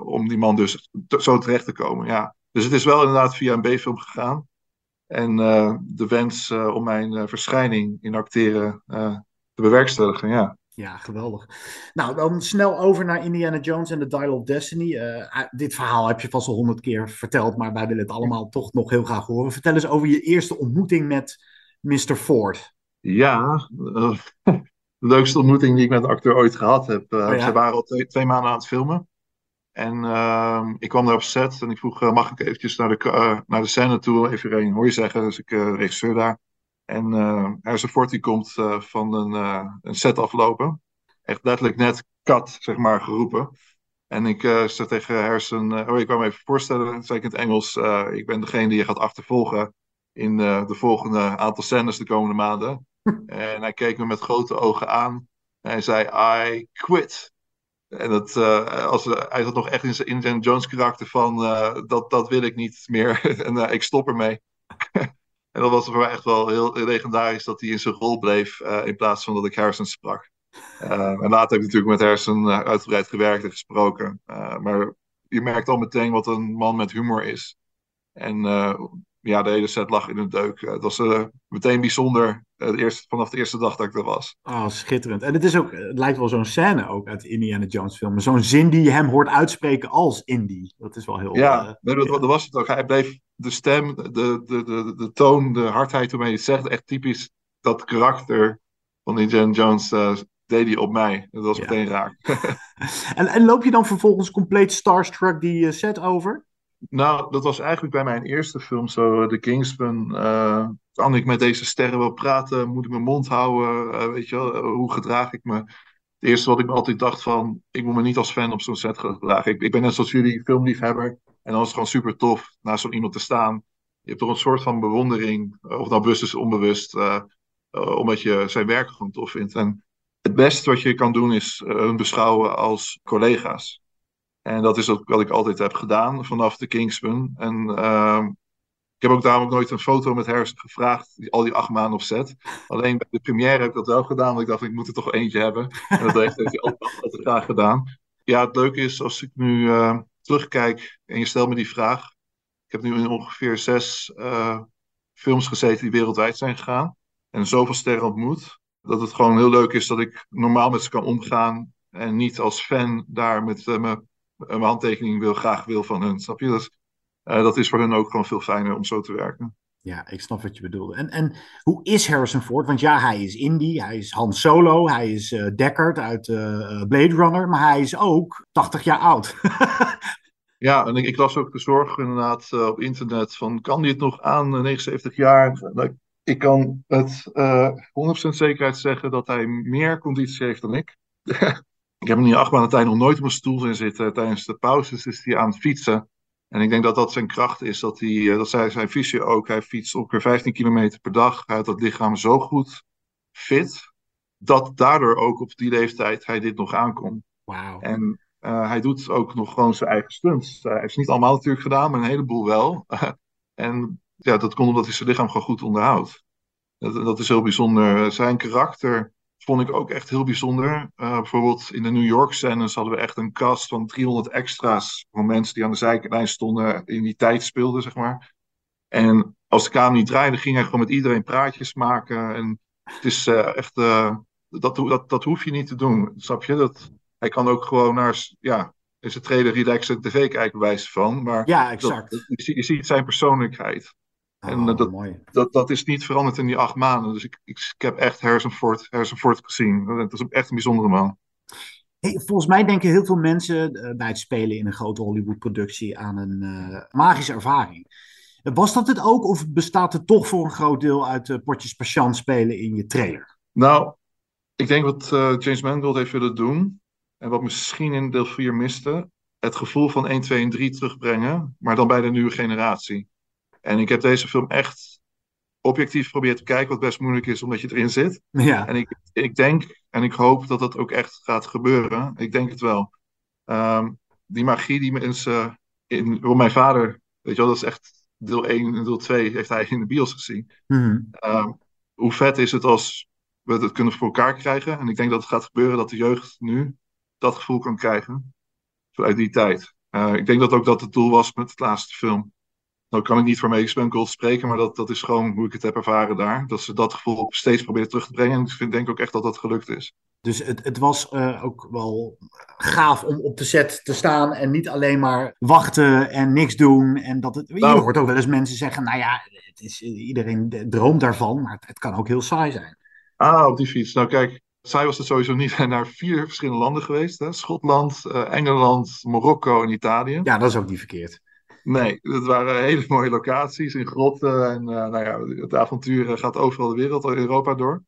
om die man dus zo terecht te komen. Ja. Dus het is wel inderdaad via een B-film gegaan. En eh, de wens eh, om mijn eh, verschijning in acteren te bewerkstelligen, ja. Ja, geweldig. Nou, dan snel over naar Indiana Jones en The Dial of Destiny. Dit verhaal heb je vast al honderd keer verteld, maar wij willen het allemaal toch nog heel graag horen. Vertel eens over je eerste ontmoeting met Mr. Ford. Ja, [LAUGHS] de leukste ontmoeting die ik met een acteur ooit gehad heb. Oh ja? Ze waren al twee, twee maanden aan het filmen. En ehm, ik kwam daar op set en ik vroeg, eh, mag ik eventjes naar de, eh, naar de scène toe, even een hoor je zeggen. Dus ik uh, regisseur daar. En Ford die komt van een, een set aflopen. Echt letterlijk net cut, zeg maar, geroepen. En ik zei tegen Harrison, oh ik kwam even voorstellen, zei ik in het Engels, ik ben degene die je gaat achtervolgen in de volgende aantal scènes de komende maanden. [LAUGHS] en hij keek me met grote ogen aan en hij zei, I quit. En dat, uh, als, hij zat nog echt in zijn Indiana Jones karakter van, uh, dat, dat wil ik niet meer. [LAUGHS] en uh, ik stop ermee. [LAUGHS] en dat was voor mij echt wel heel legendarisch dat hij in zijn rol bleef, in plaats van dat ik Harrison sprak. en later heb ik natuurlijk met Harrison uitgebreid gewerkt en gesproken. maar je merkt al meteen wat een man met humor is. En ja, de hele set lag in een deuk. Het was uh, meteen bijzonder uh, de eerste, vanaf de eerste dag dat ik er was. Oh, schitterend. En het, is ook, het lijkt wel zo'n scène ook uit Indiana Jones film. Zo'n zin die je hem hoort uitspreken als Indy. Dat is wel heel... Ja, uh, nee, dat, dat, was het ook. Hij bleef de stem, de, de, de, de toon, de hardheid waarmee hij het zegt, echt typisch dat karakter van Indiana Jones deed hij op mij. Dat was ja. meteen raar. [LAUGHS] en, en loop je dan vervolgens compleet starstruck die set over? Nou, dat was eigenlijk bij mijn eerste film zo, The Kingsman. Kan ik met deze sterren wel praten? Moet ik mijn mond houden? Uh, weet je wel, hoe gedraag ik me? Het eerste wat ik me altijd dacht van, ik moet me niet als fan op zo'n set gedragen. Ik, ik ben net zoals jullie filmliefhebber. En dan is het gewoon super tof naast zo'n iemand te staan. Je hebt toch een soort van bewondering, of nou bewust is onbewust, omdat je zijn werk gewoon tof vindt. En het beste wat je kan doen is hun beschouwen als collega's. En dat is ook wat ik altijd heb gedaan vanaf de Kingsman. En uh, ik heb ook daarom ook nooit een foto met Harrison gevraagd, al die acht maanden op set. Alleen bij de première heb ik dat wel gedaan, want ik dacht, ik moet er toch eentje hebben. En dat heeft hij altijd, altijd graag gedaan. Ja, het leuke is, als ik nu uh, terugkijk en je stelt me die vraag. Ik heb nu in ongeveer zes uh, films gezeten die wereldwijd zijn gegaan. En zoveel sterren ontmoet. Dat het gewoon heel leuk is dat ik normaal met ze kan omgaan. En niet als fan daar met me een handtekening wil, graag wil van hun. Snap je? Dat, uh, dat is voor hen ook gewoon veel fijner om zo te werken. Ja, ik snap wat je bedoelde. En, en hoe is Harrison Ford? Want ja, hij is Indy, hij is Han Solo, hij is uh, Deckard uit uh, Blade Runner, maar hij is ook 80 jaar oud. [LAUGHS] ja, en ik, ik, las ook de zorg inderdaad uh, op internet van, kan hij het nog aan, 79 jaar? Ik kan het 100% zekerheid zeggen dat hij meer conditie heeft dan ik. [LAUGHS] Ik heb acht maanden tijd nog nooit op een stoel zien zitten. Tijdens de pauzes is hij aan het fietsen. En ik denk dat dat zijn kracht is. Dat, hij, eh, dat zei zijn visie ook. Hij fietst ongeveer 15 kilometer per dag. Hij had dat lichaam zo goed fit. Dat daardoor ook op die leeftijd hij dit nog aankomt. Wow. En uh, hij doet ook nog gewoon zijn eigen stunts. hij heeft niet allemaal natuurlijk gedaan, maar een heleboel wel. [LAUGHS] en ja, dat komt omdat hij zijn lichaam gewoon goed onderhoudt. Dat, dat is heel bijzonder. Zijn karakter vond ik ook echt heel bijzonder. Uh, bijvoorbeeld in de New York scènes hadden we echt een cast van 300 extra's van mensen die aan de zijlijn stonden in die tijd speelden, zeg maar. En als de kamer niet draaide, ging hij gewoon met iedereen praatjes maken. En het is uh, echt, uh, dat, dat, dat hoef je niet te doen, snap je? Dat, hij kan ook gewoon naar, ja, in zijn trailer relaxen tv kijken, wijze van. Maar ja, exact. Dat, je, je ziet zijn persoonlijkheid. En oh, dat, dat, dat is niet veranderd in die acht maanden. Dus ik, ik, ik heb echt Harrison Ford, Harrison Ford gezien. Dat is echt een bijzondere man. Hey, volgens mij denken heel veel mensen uh, bij het spelen in een grote Hollywood-productie aan een uh, magische ervaring. Was dat het ook, of bestaat het toch voor een groot deel uit uh, potjes patiënt spelen in je trailer? Nou, ik denk wat James Mangold heeft willen doen, en wat misschien in deel 4 miste, het gevoel van 1, 2 en 3 terugbrengen, maar dan bij de nieuwe generatie. En ik heb deze film echt objectief geprobeerd te kijken, wat best moeilijk is omdat je erin zit. Ja. En ik, ik denk en ik hoop dat dat ook echt gaat gebeuren. Ik denk het wel. Um, die magie die mensen in, voor mijn vader, weet je wel, dat is echt deel 1 en deel 2 heeft hij in de bios gezien. Mm-hmm. Um, hoe vet is het als we het kunnen voor elkaar krijgen? En ik denk dat het gaat gebeuren dat de jeugd nu dat gevoel kan krijgen. Vanuit die tijd. Uh, ik denk dat ook dat het doel was met het laatste film. Nou kan ik niet voor Megan Spunkel spreken, maar dat, dat is gewoon hoe ik het heb ervaren daar. Dat ze dat gevoel steeds proberen terug te brengen. En ik vind, denk ook echt dat dat gelukt is. Dus het, het was uh, ook wel gaaf om op de set te staan en niet alleen maar wachten en niks doen. En dat het, nou, je hoort ook wel eens mensen zeggen, nou ja, het is, iedereen droomt daarvan, maar het, het kan ook heel saai zijn. Ah, op die fiets. Nou kijk, saai was het sowieso niet. Naar vier verschillende landen geweest. Hè? Schotland, uh, Engeland, Marokko en Italië. Ja, dat is ook niet verkeerd. Nee, het waren hele mooie locaties in grotten. En uh, nou ja, het avontuur gaat overal de wereld, Europa door.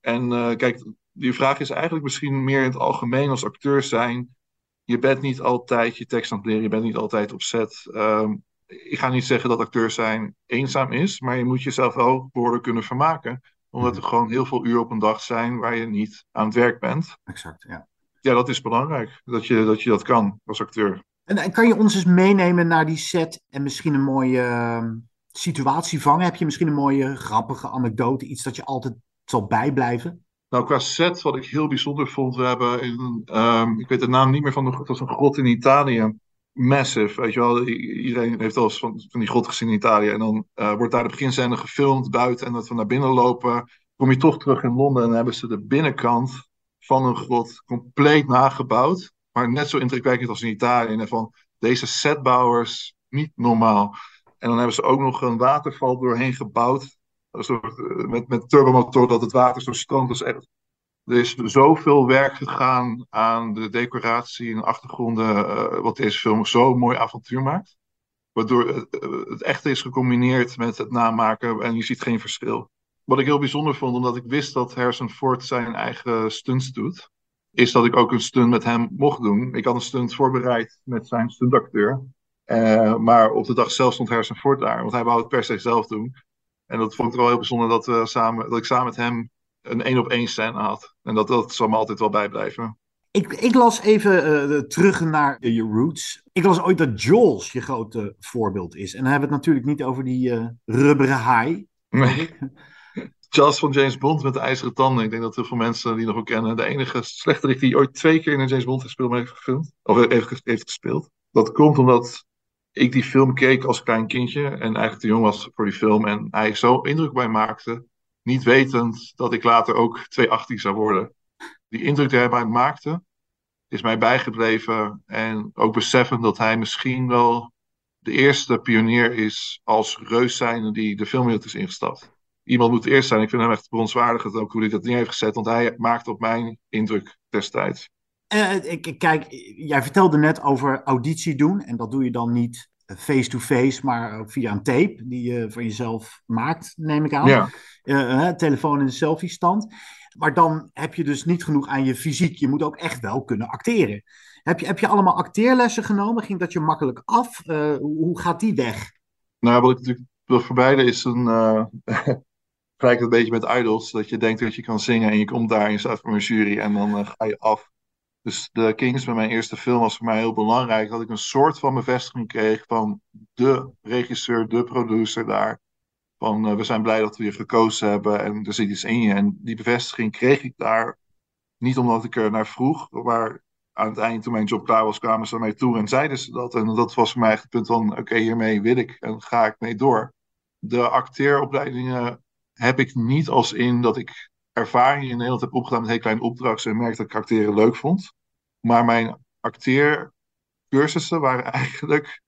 En uh, kijk, die vraag is eigenlijk misschien meer in het algemeen als acteur zijn. Je bent niet altijd je tekst aan het leren, je bent niet altijd op set. Um, ik ga niet zeggen dat acteur zijn eenzaam is, maar je moet jezelf wel behoorlijk kunnen vermaken. Omdat er gewoon heel veel uur op een dag zijn waar je niet aan het werk bent. Exact, ja. ja, dat is belangrijk. Dat je dat, je dat kan als acteur. En, kan je ons eens meenemen naar die set en misschien een mooie uh, situatie vangen? Heb je misschien een mooie grappige anekdote, iets dat je altijd zal bijblijven? Nou, qua set, wat ik heel bijzonder vond, we hebben, in, um, ik weet de naam niet meer van, de, het was een grot in Italië. Massive, weet je wel. Iedereen heeft wel eens van, van die grot gezien in Italië. En dan uh, wordt daar de beginscène gefilmd buiten en dat we naar binnen lopen. Kom je toch terug in Londen en hebben ze de binnenkant van een grot compleet nagebouwd. Maar net zo indrukwekkend als in Italië. En van deze setbouwers, niet normaal. En dan hebben ze ook nog een waterval doorheen gebouwd. Met, met turbomotor dat het water zo stroomt. Dus echt, er is zoveel werk gegaan aan de decoratie en achtergronden. Uh, wat deze film zo mooi avontuur maakt. Waardoor het, het echte is gecombineerd met het namaken en je ziet geen verschil. Wat ik heel bijzonder vond, omdat ik wist dat Harrison Ford zijn eigen stunts doet, is dat ik ook een stunt met hem mocht doen. Ik had een stunt voorbereid met zijn stuntacteur. Uh, maar op de dag zelf stond Harrison Ford daar, want hij wou het per se zelf doen. En dat vond ik wel heel bijzonder dat, we samen, dat ik samen met hem een één op één scène had. En dat, dat zal me altijd wel bijblijven. Ik, ik las even uh, terug naar je roots. Ik las ooit dat Jaws je grote voorbeeld is. En dan hebben we het natuurlijk niet over die uh, rubberen haai. Nee. Jaws van James Bond met de ijzeren tanden. Ik denk dat heel veel mensen die nog wel kennen. De enige slechterik die ooit twee keer in een James Bond gespeeld heeft gefilmd. Of heeft, heeft gespeeld. Dat komt omdat ik die film keek als klein kindje. En eigenlijk te jong was voor die film. En hij zo indruk bij maakte. Niet wetend dat ik later ook 218 zou worden. Die indruk die hij bij maakte. Is mij bijgebleven. En ook beseffen dat hij misschien wel de eerste pionier is als reus zijnde die de filmwereld is ingestapt iemand moet eerst zijn. Ik vind hem echt bronswaardig ook hoe hij dat neer heeft gezet. Want hij maakte op mijn indruk destijds. Uh, ik, kijk, jij vertelde net over auditie doen. En dat doe je dan niet face-to-face, maar ook via een tape die je van jezelf maakt, neem ik aan. Ja. Uh, telefoon in de selfie-stand. Maar dan heb je dus niet genoeg aan je fysiek. Je moet ook echt wel kunnen acteren. Heb je, heb je allemaal acteerlessen genomen? Ging dat je makkelijk af? Uh, hoe gaat die weg? Nou, wat ik natuurlijk wil verbeiden is een, [LAUGHS] gelijk een beetje met idols. Dat je denkt dat je kan zingen en je komt daar en staat voor een jury en dan uh, ga je af. Dus de Kings bij mijn eerste film was voor mij heel belangrijk. Dat ik een soort van bevestiging kreeg van de regisseur, de producer daar. Van uh, we zijn blij dat we je gekozen hebben en er zit iets in je. En die bevestiging kreeg ik daar niet omdat ik er naar vroeg. Maar aan het eind, toen mijn job klaar was, kwamen ze naar mij toe en zeiden ze dat. En dat was voor mij het punt van: oké, hiermee wil ik en ga ik mee door. De acteeropleidingen heb ik niet als in dat ik ervaring in Nederland heb opgedaan met heel kleine opdrachten en merkte dat ik acteren leuk vond. Maar mijn acteercursussen waren [LAUGHS] eigenlijk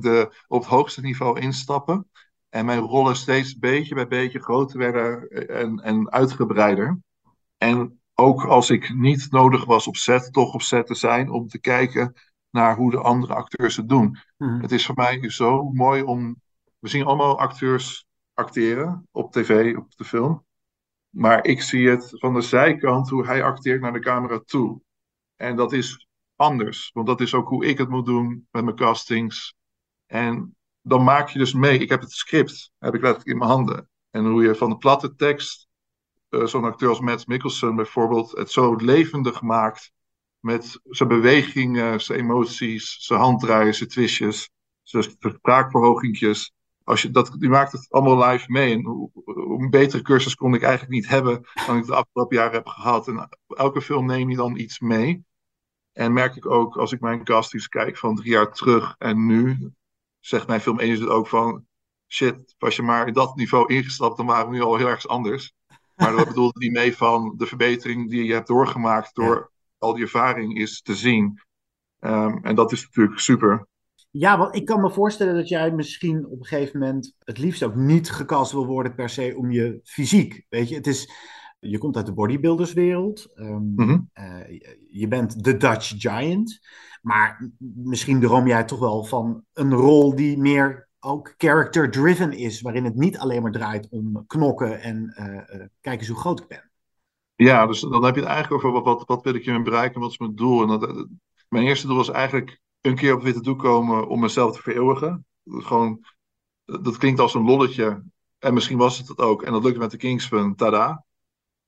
de, op het hoogste niveau instappen. En mijn rollen steeds beetje bij beetje groter werden en, en uitgebreider. En ook als ik niet nodig was op set, toch op set te zijn om te kijken naar hoe de andere acteurs het doen. Mhm. Het is voor mij zo mooi om. We zien allemaal acteurs acteren op tv, op de film. Maar ik zie het van de zijkant hoe hij acteert naar de camera toe. En dat is anders, want dat is ook hoe ik het moet doen met mijn castings. En dan maak je dus mee. Ik heb het script, heb ik letterlijk in mijn handen. En hoe je van de platte tekst, uh, zo'n acteur als Matt Mikkelsen bijvoorbeeld, het zo levendig maakt. Met zijn bewegingen, zijn emoties, zijn handdraaien, zijn twistjes, zijn spraakverhogingjes als je dat, die maakt het allemaal live mee. En hoe, een betere cursus kon ik eigenlijk niet hebben dan ik de afgelopen jaren heb gehad. En elke film neem je dan iets mee. En merk ik ook als ik mijn castings kijk van drie jaar terug en nu, zegt mijn film het ook van shit, was je maar in dat niveau ingestapt, dan waren we nu al heel erg anders. Maar dat bedoelde niet mee van de verbetering die je hebt doorgemaakt door al die ervaring is te zien. Um, en dat is natuurlijk super. Ja, want ik kan me voorstellen dat jij misschien op een gegeven moment het liefst ook niet gecast wil worden per se om je fysiek. Weet je, het is, je komt uit de bodybuilderswereld. Um, Mhm. mm je bent de Dutch Giant. Maar misschien droom jij toch wel van een rol die meer ook character-driven is. Waarin het niet alleen maar draait om knokken en uh, uh, kijk eens hoe groot ik ben. Ja, dus dan heb je het eigenlijk over wat, wat, wat wil ik hiermee bereiken, wat is mijn doel. En dat, mijn eerste doel was eigenlijk een keer op witte doek komen om mezelf te vereeuwigen. Gewoon, dat klinkt als een lolletje. En misschien was het het ook. En dat lukte met de Kingsman, tada.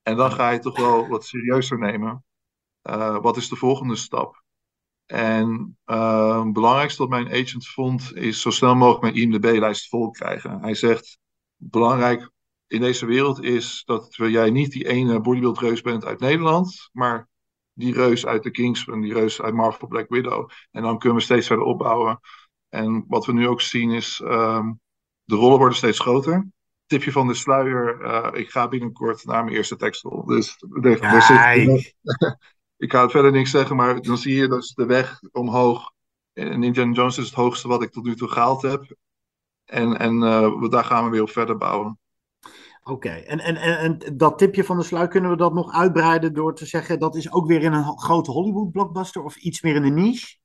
En dan ga je toch wel wat serieuzer nemen. Uh, wat is de volgende stap? En uh, het belangrijkste wat mijn agent vond, is zo snel mogelijk mijn IMDb-lijst vol krijgen. Hij zegt, belangrijk in deze wereld is dat jij niet die ene bodybuild-reus bent uit Nederland, maar die reus uit de Kingsman, die reus uit Marvel Black Widow. En dan kunnen we steeds verder opbouwen. En wat we nu ook zien is, um, de rollen worden steeds groter. Tipje van de sluier, uh, ik ga binnenkort naar mijn eerste tekstel. Dus daar zit, [LAUGHS] ik ga het verder niks zeggen, maar dan zie je dus de weg omhoog. En Indiana Jones is het hoogste wat ik tot nu toe gehaald heb. En, en uh, daar gaan we weer op verder bouwen. Oké, en, en, en, en, dat tipje van de sluier, kunnen we dat nog uitbreiden door te zeggen dat is ook weer in een grote Hollywood blockbuster of iets meer in de niche?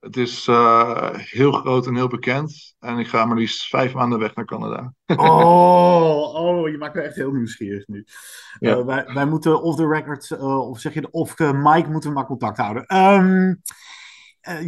Het is uh, heel groot en heel bekend. En ik ga maar liefst vijf maanden weg naar Canada. oh, [LAUGHS] oh, je maakt me echt heel nieuwsgierig nu. Ja. Uh, wij, wij moeten off the record, uh, of zeg je, of Mike moeten we maar contact houden. Um,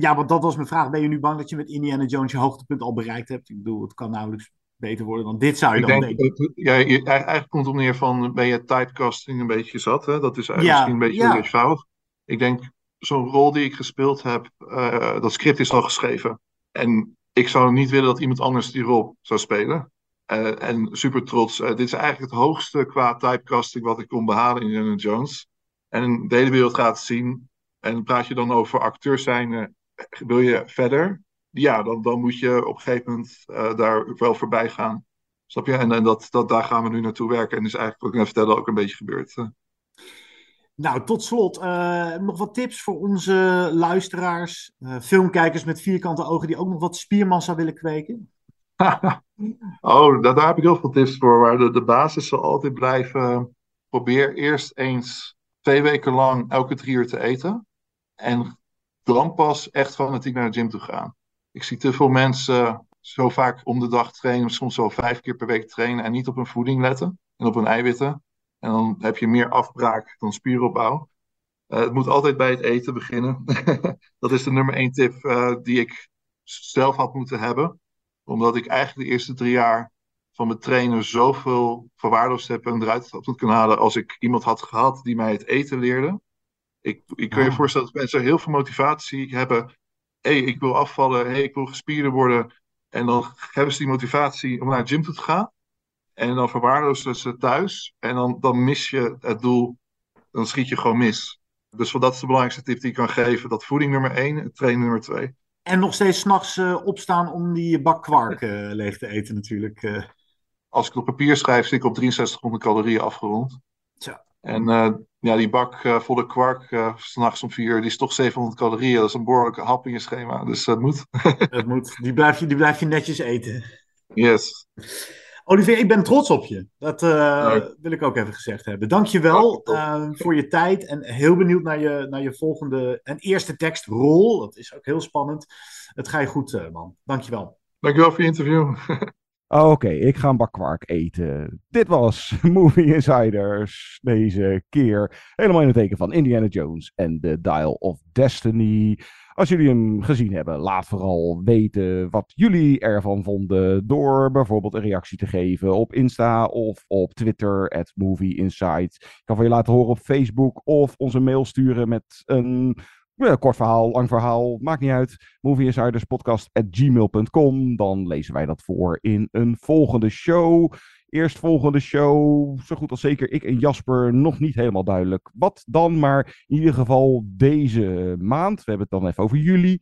ja, want dat was mijn vraag. Ben je nu bang dat je met Indiana Jones je hoogtepunt al bereikt hebt? Ik bedoel, het kan nauwelijks beter worden dan dit, zou je ik dan denk, denken. Ja, je, eigenlijk komt het op neer van, ben je typecasting een beetje zat? Hè? Dat is eigenlijk ja, misschien een beetje ja. Ik denk, zo'n rol die ik gespeeld heb, uh, dat script is al geschreven. En ik zou niet willen dat iemand anders die rol zou spelen. Uh, en super trots. Uh, dit is eigenlijk het hoogste qua typecasting wat ik kon behalen in Indiana Jones. En de hele wereld gaat het zien. En praat je dan over acteurs zijn, wil je verder? Ja, dan, dan moet je op een gegeven moment daar wel voorbij gaan. Snap je? En, en dat, dat, daar gaan we nu naartoe werken. En is eigenlijk, wat ik net vertelde, ook een beetje gebeurd. Nou, tot slot, uh, nog wat tips voor onze luisteraars, uh, filmkijkers met vierkante ogen die ook nog wat spiermassa willen kweken? [LAUGHS] oh, daar, daar, heb ik heel veel tips voor. Maar de, de basis zal altijd blijven. Probeer eerst eens twee weken lang elke drie uur te eten. En dan pas echt fanatiek naar de gym toe gaan. Ik zie te veel mensen zo vaak om de dag trainen, soms wel vijf keer per week trainen en niet op hun voeding letten en op hun eiwitten. En dan heb je meer afbraak dan spieropbouw. Uh, het moet altijd bij het eten beginnen. [LAUGHS] dat is de nummer één tip uh, die ik zelf had moeten hebben. Omdat ik eigenlijk de eerste drie jaar van mijn trainer zoveel verwaarloosd heb en eruit had kunnen halen als ik iemand had gehad die mij het eten leerde. Ik, ik kan je Ah. voorstellen dat mensen heel veel motivatie hebben. Hé, hey, ik wil afvallen. Hé, hey, ik wil gespierder worden. En dan hebben ze die motivatie om naar de gym toe te gaan. En dan verwaarloosden ze thuis. En dan, dan mis je het doel. Dan schiet je gewoon mis. Dus dat is de belangrijkste tip die ik kan geven. Dat voeding nummer één en trainen nummer twee. En nog steeds s'nachts uh, opstaan om die bak kwark uh, leeg te eten natuurlijk. Uh. Als ik het op papier schrijf, zit ik op 6300 calorieën afgerond. Zo. En ja, die bak volle kwark, s'nachts om vier uur, die is toch 700 calorieën. Dat is een behoorlijke hap in je schema. Dus dat moet. [LAUGHS] Het moet. Die blijf, je, die blijf je netjes eten. Yes. Olivier, ik ben trots op je. Dat uh, wil ik ook even gezegd hebben. Dank je wel uh, voor je tijd en heel benieuwd naar je, naar je volgende en eerste tekstrol. Dat is ook heel spannend. Het ga je goed, uh, man. Dank je wel. Dank je wel voor je interview. [LAUGHS] Oké, okay, ik ga een bak kwark eten. Dit was [LAUGHS] Movie Insiders deze keer. Helemaal in het teken van Indiana Jones en The Dial of Destiny. Als jullie hem gezien hebben, laat vooral weten wat jullie ervan vonden. Door bijvoorbeeld een reactie te geven op Insta of op Twitter, at Movie Insight. Ik kan van je laten horen op Facebook of onze mail sturen met een kort verhaal, lang verhaal, maakt niet uit. movieinsiderspodcast.gmail.com. Dan lezen wij dat voor in een volgende show. Eerst volgende show, zo goed als zeker ik en Jasper, nog niet helemaal duidelijk wat dan. Maar in ieder geval deze maand, we hebben het dan even over juli,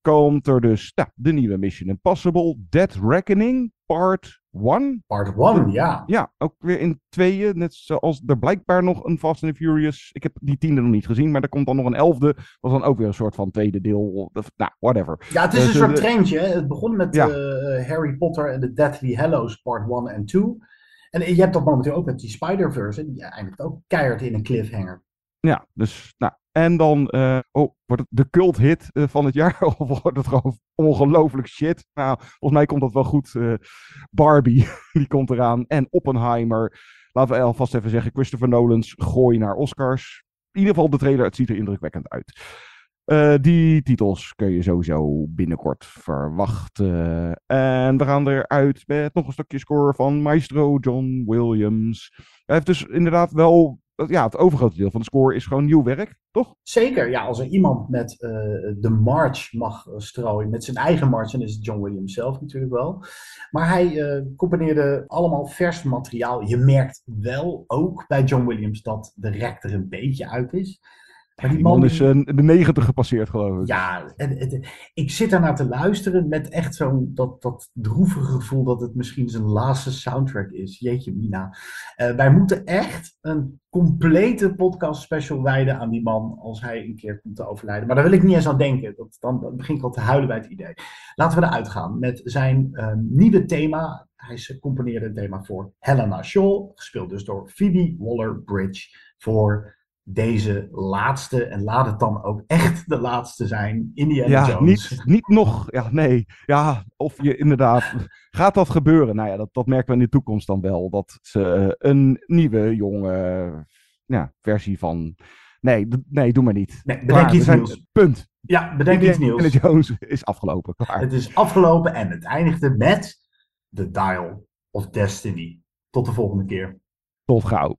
komt er dus nou, de nieuwe Mission Impossible, Dead Reckoning, part 1. Part 1, ja. Ja, ook weer in tweeën, net zoals er blijkbaar nog een Fast and Furious, ik heb die tiende nog niet gezien, maar er komt dan nog een elfde, wat dan ook weer een soort van tweede deel, nou, whatever. Ja, het is een soort treintje. Het begon met ja. uh, Harry Potter en de Deathly Hallows part 1 en 2. En je hebt dat momenteel ook met die Spider-Verse, die eindigt ook keihard in een cliffhanger. Ja, dus nou, en dan, uh, oh, wordt het de cult hit uh, van het jaar? [LAUGHS] Of wordt het gewoon ongelooflijk shit? Nou, volgens mij komt dat wel goed. Uh, Barbie, [LAUGHS] die komt eraan. En Oppenheimer. Laten we alvast even zeggen, Christopher Nolan's gooi naar Oscars. In ieder geval de trailer, het ziet er indrukwekkend uit. Die titels kun je sowieso binnenkort verwachten. En we gaan eruit met nog een stukje score van Maestro John Williams. Hij heeft dus inderdaad wel ja, het overgrote deel van de score is gewoon nieuw werk, toch? Zeker, ja. Als er iemand met uh, de march mag strooien, met zijn eigen march, dan is het John Williams zelf natuurlijk wel. Maar hij uh, componeerde allemaal vers materiaal. Je merkt wel ook bij John Williams dat de rek er een beetje uit is. Maar die man, is uh, de negentig gepasseerd, geloof ik. Ja, en, en, ik zit daarnaar te luisteren met echt zo'n dat, dat droevige gevoel dat het misschien zijn laatste soundtrack is. Jeetje, Mina. Uh, wij moeten echt een complete podcast special wijden aan die man als hij een keer komt te overlijden. Maar daar wil ik niet eens aan denken. Dat, dan, dan begin ik al te huilen bij het idee. Laten we eruit gaan met zijn uh, nieuwe thema. Hij componeerde een thema voor Helena Shaw, gespeeld dus door Phoebe Waller-Bridge voor deze laatste, en laat het dan ook echt de laatste zijn, Indiana ja, Jones. Niet, niet nog, ja, nee. Ja, of je inderdaad, gaat dat gebeuren? Nou ja, dat, dat merken we in de toekomst dan wel. Dat ze een nieuwe, jonge ja, versie van... Nee, nee, doe maar niet. Nee, bedenk Klaar, iets zijn, nieuws. Punt. Ja, bedenk iets nieuws. Indiana Jones is afgelopen. Klaar. Het is afgelopen en het eindigde met The Dial of Destiny. Tot de volgende keer. Tot gauw.